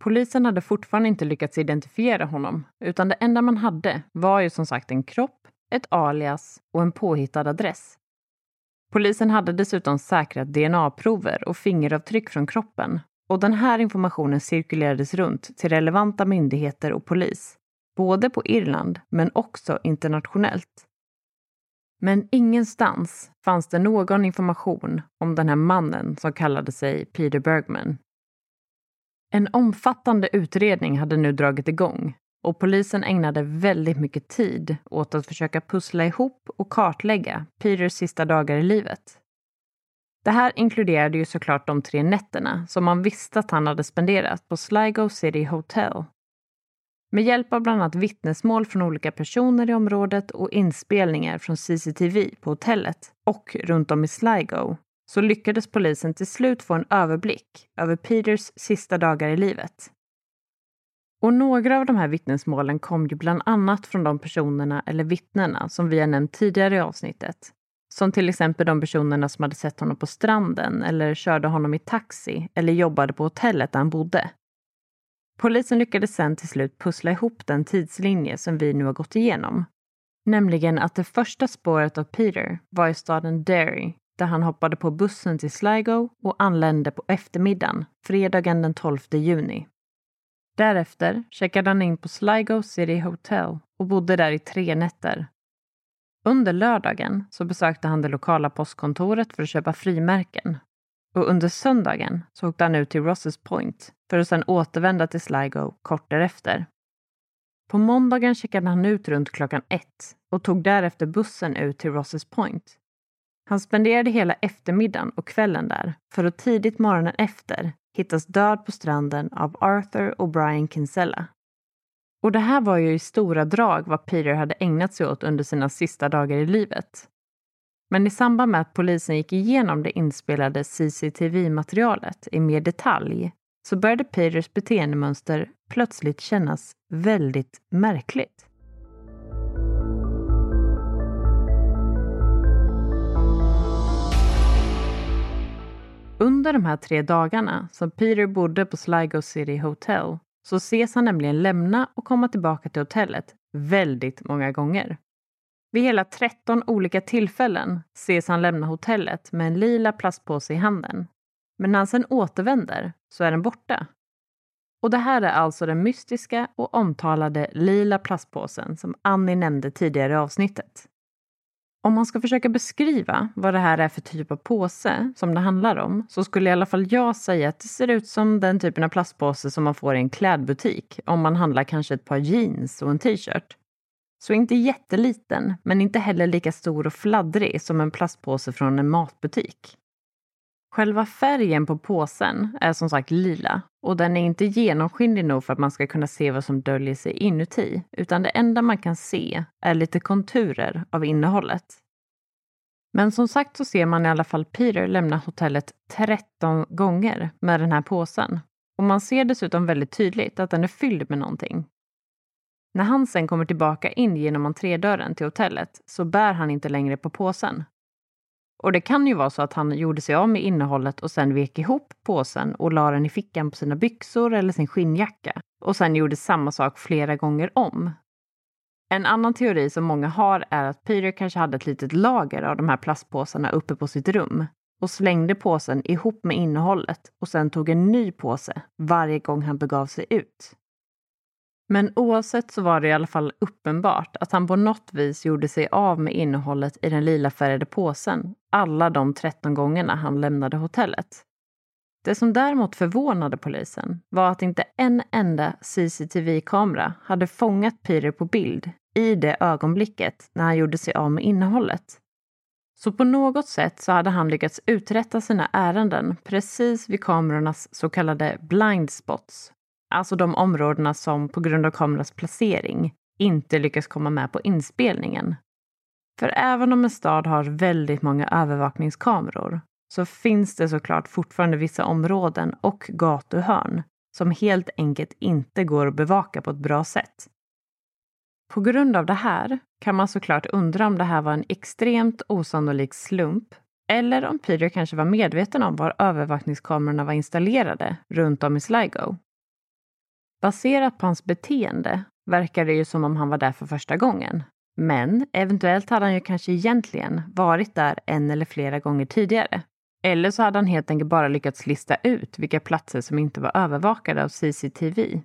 Polisen hade fortfarande inte lyckats identifiera honom, utan det enda man hade var ju som sagt en kropp, ett alias och en påhittad adress. Polisen hade dessutom säkrat DNA-prover och fingeravtryck från kroppen och den här informationen cirkulerades runt till relevanta myndigheter och polis både på Irland men också internationellt. Men ingenstans fanns det någon information om den här mannen som kallade sig Peter Bergman. En omfattande utredning hade nu dragit igång och polisen ägnade väldigt mycket tid åt att försöka pussla ihop och kartlägga Peters sista dagar i livet. Det här inkluderade ju såklart de tre nätterna som man visste att han hade spenderat på Sligo City Hotel med hjälp av bland annat vittnesmål från olika personer i området och inspelningar från CCTV på hotellet och runt om i Sligo så lyckades polisen till slut få en överblick över Peters sista dagar i livet. Och några av de här vittnesmålen kom ju bland annat från de personerna eller vittnena som vi har nämnt tidigare i avsnittet. Som till exempel de personerna som hade sett honom på stranden eller körde honom i taxi eller jobbade på hotellet där han bodde. Polisen lyckades sen till slut pussla ihop den tidslinje som vi nu har gått igenom. Nämligen att det första spåret av Peter var i staden Derry där han hoppade på bussen till Sligo och anlände på eftermiddagen, fredagen den 12 juni. Därefter checkade han in på Sligo City Hotel och bodde där i tre nätter. Under lördagen så besökte han det lokala postkontoret för att köpa frimärken och under söndagen så åkte han ut till Rosses Point för att sedan återvända till Sligo kort därefter. På måndagen checkade han ut runt klockan ett och tog därefter bussen ut till Rosses Point. Han spenderade hela eftermiddagen och kvällen där för att tidigt morgonen efter hittas död på stranden av Arthur och Brian Kinsella. Och det här var ju i stora drag vad Peter hade ägnat sig åt under sina sista dagar i livet. Men i samband med att polisen gick igenom det inspelade CCTV-materialet i mer detalj så började Peters beteendemönster plötsligt kännas väldigt märkligt. Under de här tre dagarna som Peter bodde på Sligo City Hotel så ses han nämligen lämna och komma tillbaka till hotellet väldigt många gånger. Vid hela 13 olika tillfällen ses han lämna hotellet med en lila plastpåse i handen. Men när han sen återvänder så är den borta. Och det här är alltså den mystiska och omtalade lila plastpåsen som Annie nämnde tidigare i avsnittet. Om man ska försöka beskriva vad det här är för typ av påse som det handlar om så skulle i alla fall jag säga att det ser ut som den typen av plastpåse som man får i en klädbutik om man handlar kanske ett par jeans och en t-shirt. Så inte jätteliten, men inte heller lika stor och fladdrig som en plastpåse från en matbutik. Själva färgen på påsen är som sagt lila och den är inte genomskinlig nog för att man ska kunna se vad som döljer sig inuti, utan det enda man kan se är lite konturer av innehållet. Men som sagt så ser man i alla fall Peter lämna hotellet 13 gånger med den här påsen. Och man ser dessutom väldigt tydligt att den är fylld med någonting. När han sen kommer tillbaka in genom entrédörren till hotellet så bär han inte längre på påsen. Och det kan ju vara så att han gjorde sig av med innehållet och sen vek ihop påsen och la den i fickan på sina byxor eller sin skinnjacka och sen gjorde samma sak flera gånger om. En annan teori som många har är att Peter kanske hade ett litet lager av de här plastpåsarna uppe på sitt rum och slängde påsen ihop med innehållet och sen tog en ny påse varje gång han begav sig ut. Men oavsett så var det i alla fall uppenbart att han på något vis gjorde sig av med innehållet i den lila färgade påsen alla de 13 gångerna han lämnade hotellet. Det som däremot förvånade polisen var att inte en enda CCTV-kamera hade fångat Peter på bild i det ögonblicket när han gjorde sig av med innehållet. Så på något sätt så hade han lyckats uträtta sina ärenden precis vid kamerornas så kallade blind spots. Alltså de områdena som på grund av kamerans placering inte lyckas komma med på inspelningen. För även om en stad har väldigt många övervakningskameror så finns det såklart fortfarande vissa områden och gatuhörn som helt enkelt inte går att bevaka på ett bra sätt. På grund av det här kan man såklart undra om det här var en extremt osannolik slump eller om Peter kanske var medveten om var övervakningskamerorna var installerade runt om i Sligo. Baserat på hans beteende verkar det ju som om han var där för första gången. Men eventuellt hade han ju kanske egentligen varit där en eller flera gånger tidigare. Eller så hade han helt enkelt bara lyckats lista ut vilka platser som inte var övervakade av CCTV.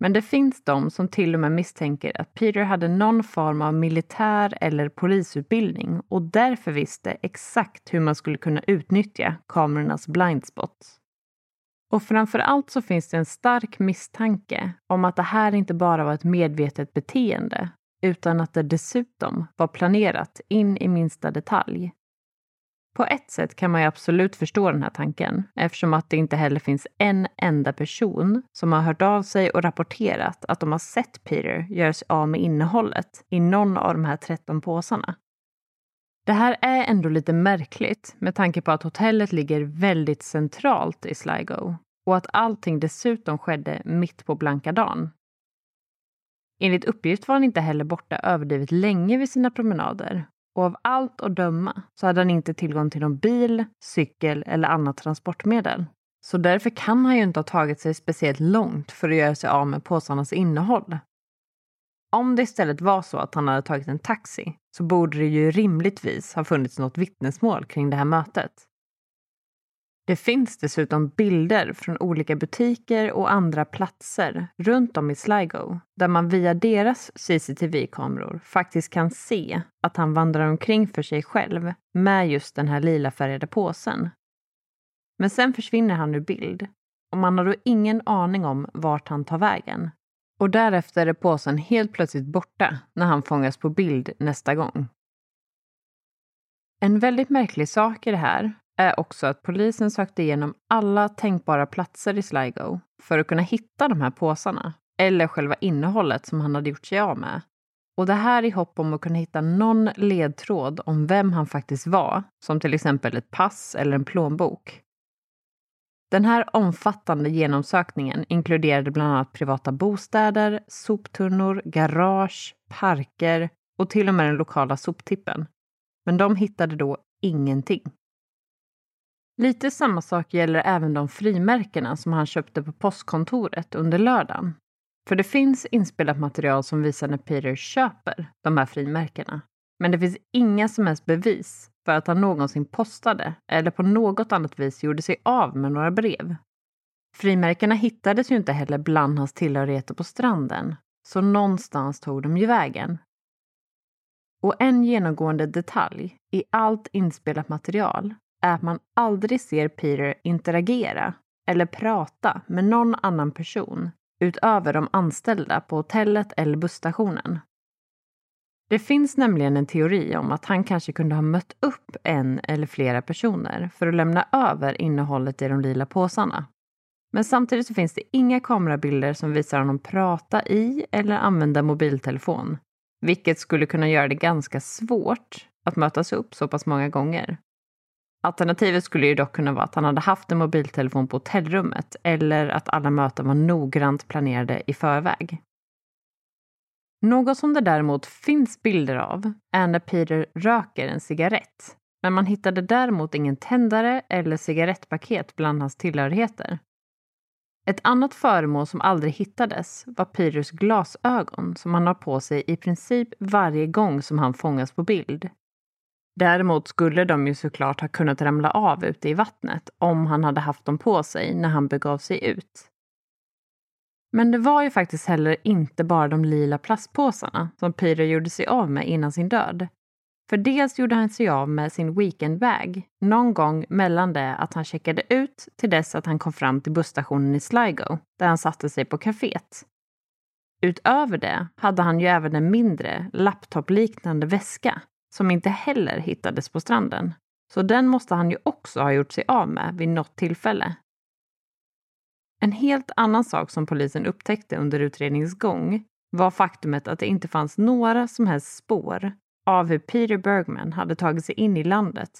Men det finns de som till och med misstänker att Peter hade någon form av militär eller polisutbildning och därför visste exakt hur man skulle kunna utnyttja kamerornas blindspots. Och framför allt så finns det en stark misstanke om att det här inte bara var ett medvetet beteende utan att det dessutom var planerat in i minsta detalj. På ett sätt kan man ju absolut förstå den här tanken eftersom att det inte heller finns en enda person som har hört av sig och rapporterat att de har sett Peter göra sig av med innehållet i någon av de här 13 påsarna. Det här är ändå lite märkligt med tanke på att hotellet ligger väldigt centralt i Sligo och att allting dessutom skedde mitt på blanka dagen. Enligt uppgift var han inte heller borta överdrivet länge vid sina promenader och av allt att döma så hade han inte tillgång till någon bil, cykel eller annat transportmedel. Så därför kan han ju inte ha tagit sig speciellt långt för att göra sig av med påsarnas innehåll. Om det istället var så att han hade tagit en taxi så borde det ju rimligtvis ha funnits något vittnesmål kring det här mötet. Det finns dessutom bilder från olika butiker och andra platser runt om i Sligo där man via deras CCTV-kameror faktiskt kan se att han vandrar omkring för sig själv med just den här lila färgade påsen. Men sen försvinner han ur bild och man har då ingen aning om vart han tar vägen. Och därefter är påsen helt plötsligt borta när han fångas på bild nästa gång. En väldigt märklig sak i det här är också att polisen sökte igenom alla tänkbara platser i Sligo för att kunna hitta de här påsarna, eller själva innehållet som han hade gjort sig av med. Och det här i hopp om att kunna hitta någon ledtråd om vem han faktiskt var, som till exempel ett pass eller en plånbok. Den här omfattande genomsökningen inkluderade bland annat privata bostäder, soptunnor, garage, parker och till och med den lokala soptippen. Men de hittade då ingenting. Lite samma sak gäller även de frimärkena som han köpte på postkontoret under lördagen. För det finns inspelat material som visar när Peter köper de här frimärkena. Men det finns inga som helst bevis för att han någonsin postade eller på något annat vis gjorde sig av med några brev. Frimärkena hittades ju inte heller bland hans tillhörigheter på stranden, så någonstans tog de ju vägen. Och en genomgående detalj i allt inspelat material är att man aldrig ser Peter interagera eller prata med någon annan person utöver de anställda på hotellet eller busstationen. Det finns nämligen en teori om att han kanske kunde ha mött upp en eller flera personer för att lämna över innehållet i de lila påsarna. Men samtidigt så finns det inga kamerabilder som visar honom prata i eller använda mobiltelefon, vilket skulle kunna göra det ganska svårt att mötas upp så pass många gånger. Alternativet skulle ju dock kunna vara att han hade haft en mobiltelefon på hotellrummet eller att alla möten var noggrant planerade i förväg. Något som det däremot finns bilder av är när Peter röker en cigarett. Men man hittade däremot ingen tändare eller cigarettpaket bland hans tillhörigheter. Ett annat föremål som aldrig hittades var Peters glasögon som han har på sig i princip varje gång som han fångas på bild. Däremot skulle de ju såklart ha kunnat ramla av ute i vattnet om han hade haft dem på sig när han begav sig ut. Men det var ju faktiskt heller inte bara de lila plastpåsarna som Peter gjorde sig av med innan sin död. För dels gjorde han sig av med sin weekendbag någon gång mellan det att han checkade ut till dess att han kom fram till busstationen i Sligo, där han satte sig på kaféet. Utöver det hade han ju även en mindre, laptopliknande väska som inte heller hittades på stranden. Så den måste han ju också ha gjort sig av med vid något tillfälle. En helt annan sak som polisen upptäckte under utredningens gång var faktumet att det inte fanns några som helst spår av hur Peter Bergman hade tagit sig in i landet.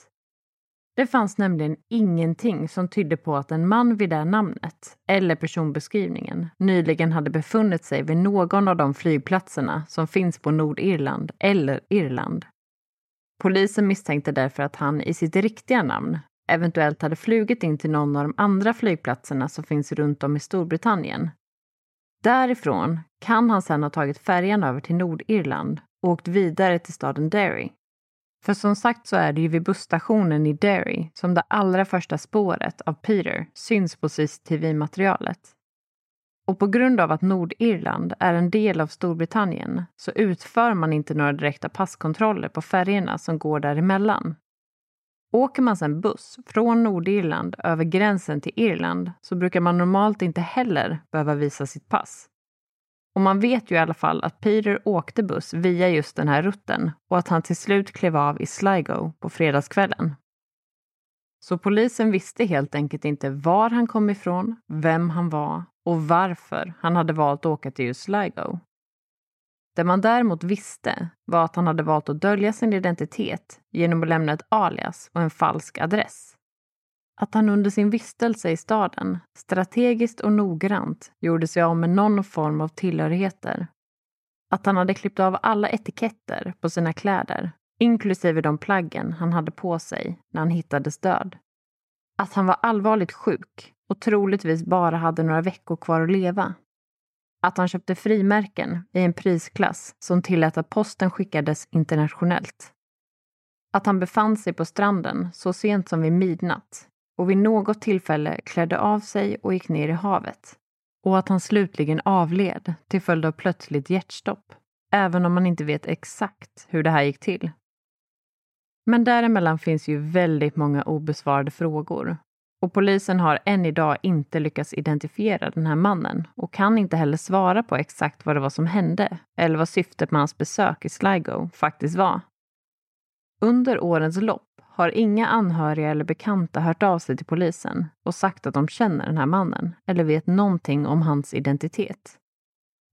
Det fanns nämligen ingenting som tydde på att en man vid det namnet, eller personbeskrivningen, nyligen hade befunnit sig vid någon av de flygplatserna som finns på Nordirland eller Irland. Polisen misstänkte därför att han i sitt riktiga namn eventuellt hade flugit in till någon av de andra flygplatserna som finns runt om i Storbritannien. Därifrån kan han sedan ha tagit färjan över till Nordirland och åkt vidare till staden Derry. För som sagt så är det ju vid busstationen i Derry som det allra första spåret av Peter syns på CCTV-materialet. Och på grund av att Nordirland är en del av Storbritannien så utför man inte några direkta passkontroller på färjorna som går däremellan. Åker man sedan buss från Nordirland över gränsen till Irland så brukar man normalt inte heller behöva visa sitt pass. Och man vet ju i alla fall att Peter åkte buss via just den här rutten och att han till slut klev av i Sligo på fredagskvällen. Så polisen visste helt enkelt inte var han kom ifrån, vem han var och varför han hade valt att åka till just Sligo. Det man däremot visste var att han hade valt att dölja sin identitet genom att lämna ett alias och en falsk adress. Att han under sin vistelse i staden strategiskt och noggrant gjorde sig av med någon form av tillhörigheter. Att han hade klippt av alla etiketter på sina kläder, inklusive de plaggen han hade på sig när han hittades död. Att han var allvarligt sjuk och troligtvis bara hade några veckor kvar att leva att han köpte frimärken i en prisklass som tillät att posten skickades internationellt. Att han befann sig på stranden så sent som vid midnatt och vid något tillfälle klädde av sig och gick ner i havet. Och att han slutligen avled till följd av plötsligt hjärtstopp, även om man inte vet exakt hur det här gick till. Men däremellan finns ju väldigt många obesvarade frågor och polisen har än idag inte lyckats identifiera den här mannen och kan inte heller svara på exakt vad det var som hände eller vad syftet med hans besök i Sligo faktiskt var. Under årens lopp har inga anhöriga eller bekanta hört av sig till polisen och sagt att de känner den här mannen eller vet någonting om hans identitet.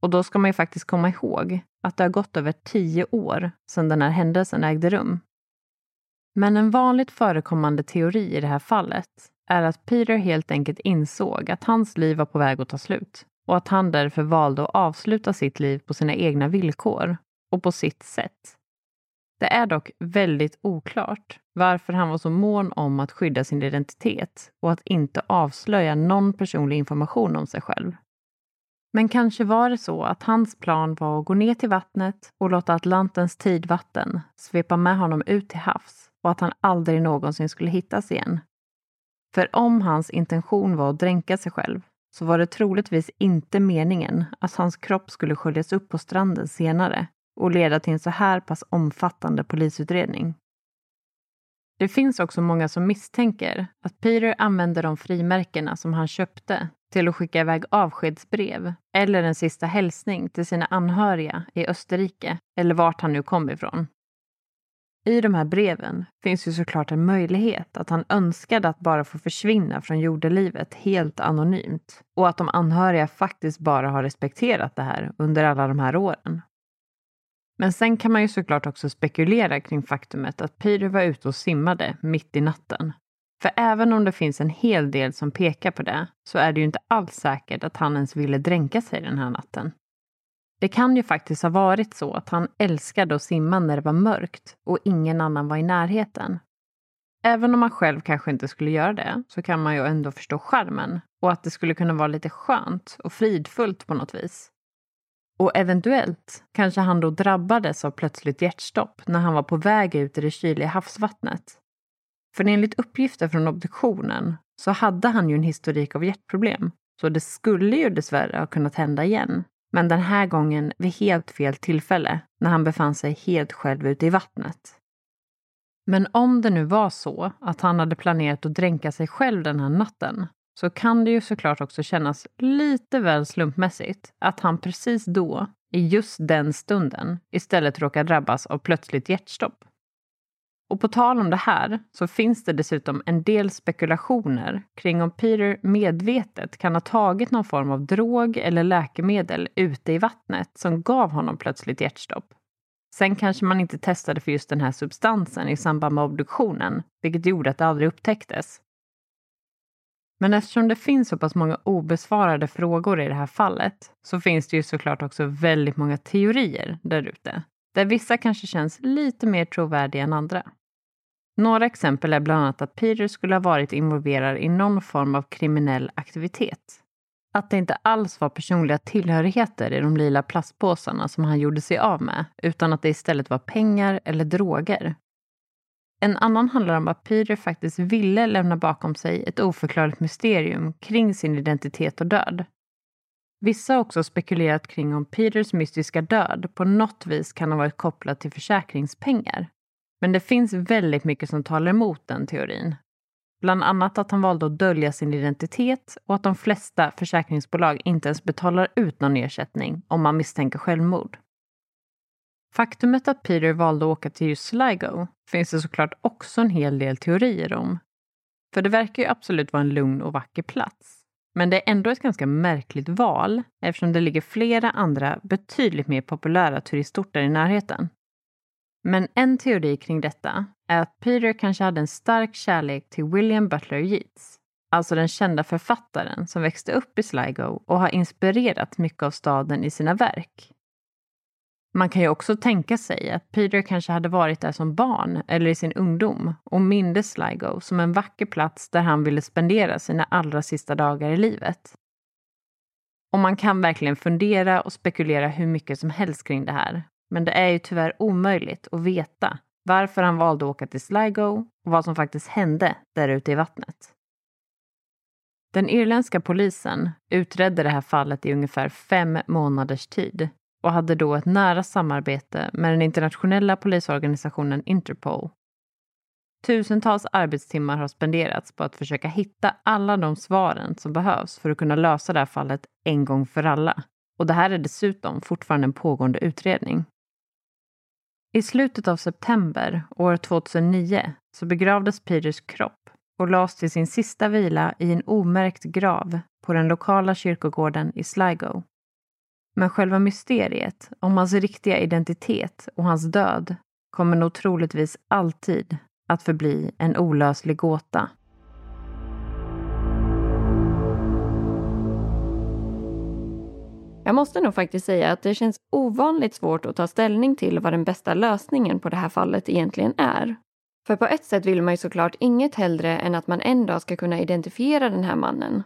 Och då ska man ju faktiskt komma ihåg att det har gått över tio år sedan den här händelsen ägde rum. Men en vanligt förekommande teori i det här fallet är att Peter helt enkelt insåg att hans liv var på väg att ta slut och att han därför valde att avsluta sitt liv på sina egna villkor och på sitt sätt. Det är dock väldigt oklart varför han var så mån om att skydda sin identitet och att inte avslöja någon personlig information om sig själv. Men kanske var det så att hans plan var att gå ner till vattnet och låta Atlantens tidvatten svepa med honom ut till havs och att han aldrig någonsin skulle hittas igen för om hans intention var att dränka sig själv så var det troligtvis inte meningen att hans kropp skulle sköljas upp på stranden senare och leda till en så här pass omfattande polisutredning. Det finns också många som misstänker att Peter använde de frimärkena som han köpte till att skicka iväg avskedsbrev eller en sista hälsning till sina anhöriga i Österrike eller vart han nu kom ifrån. I de här breven finns ju såklart en möjlighet att han önskade att bara få försvinna från jordelivet helt anonymt och att de anhöriga faktiskt bara har respekterat det här under alla de här åren. Men sen kan man ju såklart också spekulera kring faktumet att Peter var ute och simmade mitt i natten. För även om det finns en hel del som pekar på det så är det ju inte alls säkert att han ens ville dränka sig den här natten. Det kan ju faktiskt ha varit så att han älskade att simma när det var mörkt och ingen annan var i närheten. Även om man själv kanske inte skulle göra det så kan man ju ändå förstå charmen och att det skulle kunna vara lite skönt och fridfullt på något vis. Och eventuellt kanske han då drabbades av plötsligt hjärtstopp när han var på väg ut i det kyliga havsvattnet. För enligt uppgifter från obduktionen så hade han ju en historik av hjärtproblem, så det skulle ju dessvärre ha kunnat hända igen. Men den här gången vid helt fel tillfälle, när han befann sig helt själv ute i vattnet. Men om det nu var så att han hade planerat att dränka sig själv den här natten så kan det ju såklart också kännas lite väl slumpmässigt att han precis då, i just den stunden, istället råkar drabbas av plötsligt hjärtstopp. Och på tal om det här så finns det dessutom en del spekulationer kring om Peter medvetet kan ha tagit någon form av drog eller läkemedel ute i vattnet som gav honom plötsligt hjärtstopp. Sen kanske man inte testade för just den här substansen i samband med obduktionen, vilket gjorde att det aldrig upptäcktes. Men eftersom det finns så pass många obesvarade frågor i det här fallet så finns det ju såklart också väldigt många teorier där ute, där vissa kanske känns lite mer trovärdiga än andra. Några exempel är bland annat att Peter skulle ha varit involverad i någon form av kriminell aktivitet. Att det inte alls var personliga tillhörigheter i de lila plastpåsarna som han gjorde sig av med, utan att det istället var pengar eller droger. En annan handlar om att Peter faktiskt ville lämna bakom sig ett oförklarligt mysterium kring sin identitet och död. Vissa har också spekulerat kring om Peters mystiska död på något vis kan ha varit kopplad till försäkringspengar. Men det finns väldigt mycket som talar emot den teorin. Bland annat att han valde att dölja sin identitet och att de flesta försäkringsbolag inte ens betalar ut någon ersättning om man misstänker självmord. Faktumet att Peter valde att åka till just Sligo finns det såklart också en hel del teorier om. För det verkar ju absolut vara en lugn och vacker plats. Men det är ändå ett ganska märkligt val eftersom det ligger flera andra betydligt mer populära turistorter i närheten. Men en teori kring detta är att Peter kanske hade en stark kärlek till William Butler Yeats, alltså den kända författaren som växte upp i Sligo och har inspirerat mycket av staden i sina verk. Man kan ju också tänka sig att Peter kanske hade varit där som barn eller i sin ungdom och mindes Sligo som en vacker plats där han ville spendera sina allra sista dagar i livet. Och man kan verkligen fundera och spekulera hur mycket som helst kring det här. Men det är ju tyvärr omöjligt att veta varför han valde att åka till Sligo och vad som faktiskt hände där ute i vattnet. Den irländska polisen utredde det här fallet i ungefär fem månaders tid och hade då ett nära samarbete med den internationella polisorganisationen Interpol. Tusentals arbetstimmar har spenderats på att försöka hitta alla de svaren som behövs för att kunna lösa det här fallet en gång för alla. Och det här är dessutom fortfarande en pågående utredning. I slutet av september år 2009 så begravdes Peters kropp och lades till sin sista vila i en omärkt grav på den lokala kyrkogården i Sligo. Men själva mysteriet om hans riktiga identitet och hans död kommer nog troligtvis alltid att förbli en olöslig gåta. Jag måste nog faktiskt säga att det känns ovanligt svårt att ta ställning till vad den bästa lösningen på det här fallet egentligen är. För på ett sätt vill man ju såklart inget hellre än att man en dag ska kunna identifiera den här mannen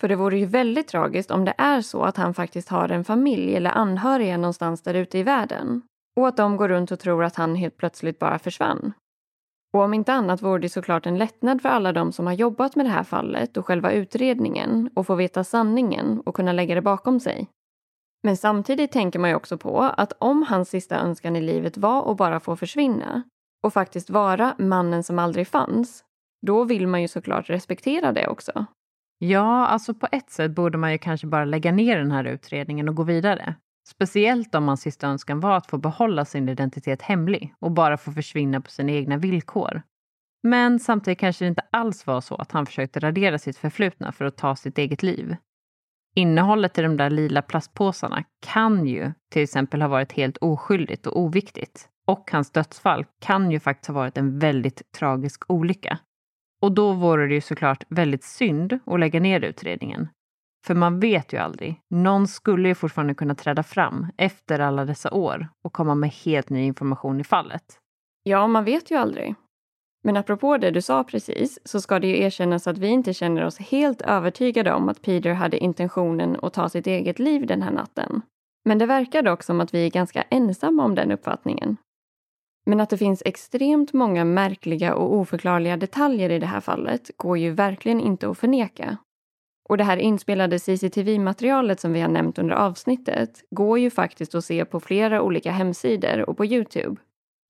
för det vore ju väldigt tragiskt om det är så att han faktiskt har en familj eller anhöriga någonstans där ute i världen. Och att de går runt och tror att han helt plötsligt bara försvann. Och om inte annat vore det såklart en lättnad för alla de som har jobbat med det här fallet och själva utredningen och få veta sanningen och kunna lägga det bakom sig. Men samtidigt tänker man ju också på att om hans sista önskan i livet var att bara få försvinna och faktiskt vara mannen som aldrig fanns, då vill man ju såklart respektera det också. Ja, alltså på ett sätt borde man ju kanske bara lägga ner den här utredningen och gå vidare. Speciellt om hans sista önskan var att få behålla sin identitet hemlig och bara få försvinna på sina egna villkor. Men samtidigt kanske det inte alls var så att han försökte radera sitt förflutna för att ta sitt eget liv. Innehållet i de där lila plastpåsarna kan ju till exempel ha varit helt oskyldigt och oviktigt. Och hans dödsfall kan ju faktiskt ha varit en väldigt tragisk olycka. Och då vore det ju såklart väldigt synd att lägga ner utredningen. För man vet ju aldrig. Någon skulle ju fortfarande kunna träda fram efter alla dessa år och komma med helt ny information i fallet. Ja, man vet ju aldrig. Men apropå det du sa precis så ska det ju erkännas att vi inte känner oss helt övertygade om att Peter hade intentionen att ta sitt eget liv den här natten. Men det verkar dock som att vi är ganska ensamma om den uppfattningen. Men att det finns extremt många märkliga och oförklarliga detaljer i det här fallet går ju verkligen inte att förneka. Och det här inspelade CCTV-materialet som vi har nämnt under avsnittet går ju faktiskt att se på flera olika hemsidor och på Youtube.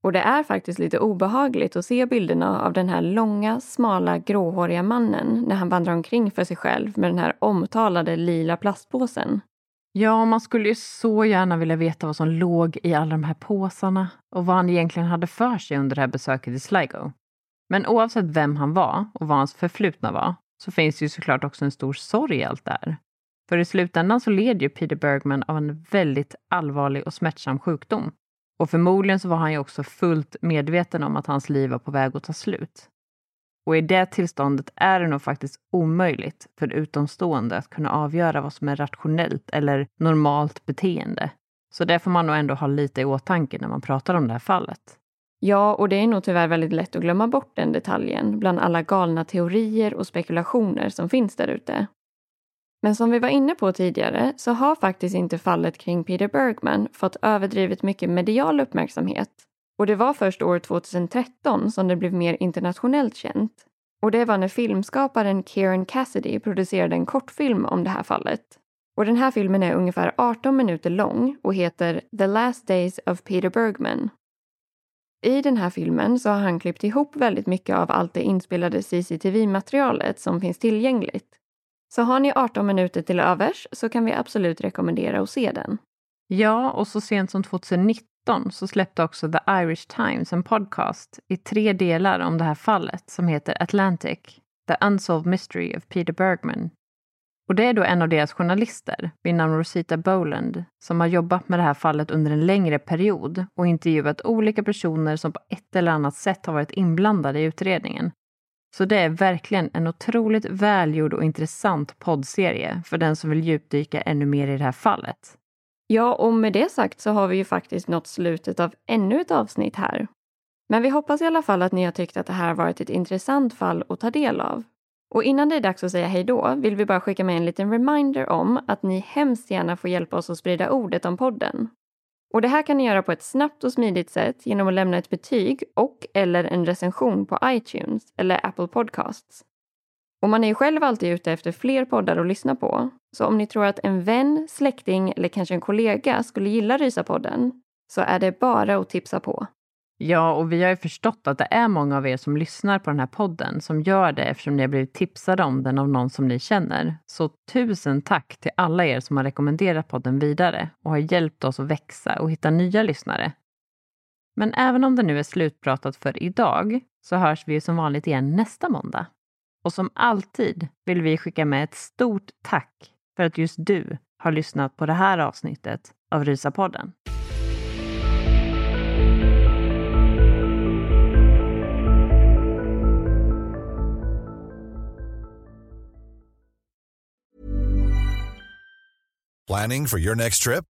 Och det är faktiskt lite obehagligt att se bilderna av den här långa, smala, gråhåriga mannen när han vandrar omkring för sig själv med den här omtalade lila plastpåsen. Ja, man skulle ju så gärna vilja veta vad som låg i alla de här påsarna och vad han egentligen hade för sig under det här besöket i Sligo. Men oavsett vem han var och vad hans förflutna var så finns det ju såklart också en stor sorg i allt det här. För i slutändan så led ju Peter Bergman av en väldigt allvarlig och smärtsam sjukdom. Och förmodligen så var han ju också fullt medveten om att hans liv var på väg att ta slut. Och i det tillståndet är det nog faktiskt omöjligt för utomstående att kunna avgöra vad som är rationellt eller normalt beteende. Så det får man nog ändå ha lite i åtanke när man pratar om det här fallet. Ja, och det är nog tyvärr väldigt lätt att glömma bort den detaljen bland alla galna teorier och spekulationer som finns där ute. Men som vi var inne på tidigare så har faktiskt inte fallet kring Peter Bergman fått överdrivet mycket medial uppmärksamhet. Och det var först år 2013 som det blev mer internationellt känt. Och det var när filmskaparen Kieran Cassidy producerade en kortfilm om det här fallet. Och den här filmen är ungefär 18 minuter lång och heter The Last Days of Peter Bergman i den här filmen så har han klippt ihop väldigt mycket av allt det inspelade CCTV-materialet som finns tillgängligt. Så har ni 18 minuter till övers så kan vi absolut rekommendera att se den. Ja, och så sent som 2019 så släppte också The Irish Times en podcast i tre delar om det här fallet som heter Atlantic, The Unsolved Mystery of Peter Bergman och det är då en av deras journalister, vid namn Rosita Boland, som har jobbat med det här fallet under en längre period och intervjuat olika personer som på ett eller annat sätt har varit inblandade i utredningen. Så det är verkligen en otroligt välgjord och intressant poddserie för den som vill djupdyka ännu mer i det här fallet. Ja, och med det sagt så har vi ju faktiskt nått slutet av ännu ett avsnitt här. Men vi hoppas i alla fall att ni har tyckt att det här varit ett intressant fall att ta del av och innan det är dags att säga hej då vill vi bara skicka med en liten reminder om att ni hemskt gärna får hjälpa oss att sprida ordet om podden. Och det här kan ni göra på ett snabbt och smidigt sätt genom att lämna ett betyg och eller en recension på iTunes eller Apple Podcasts. Och man är ju själv alltid ute efter fler poddar att lyssna på. Så om ni tror att en vän, släkting eller kanske en kollega skulle gilla Rysa-podden så är det bara att tipsa på. Ja, och vi har ju förstått att det är många av er som lyssnar på den här podden som gör det eftersom ni har blivit tipsade om den av någon som ni känner. Så tusen tack till alla er som har rekommenderat podden vidare och har hjälpt oss att växa och hitta nya lyssnare. Men även om det nu är slutpratat för idag så hörs vi som vanligt igen nästa måndag. Och som alltid vill vi skicka med ett stort tack för att just du har lyssnat på det här avsnittet av Rysapodden. Planning for your next trip?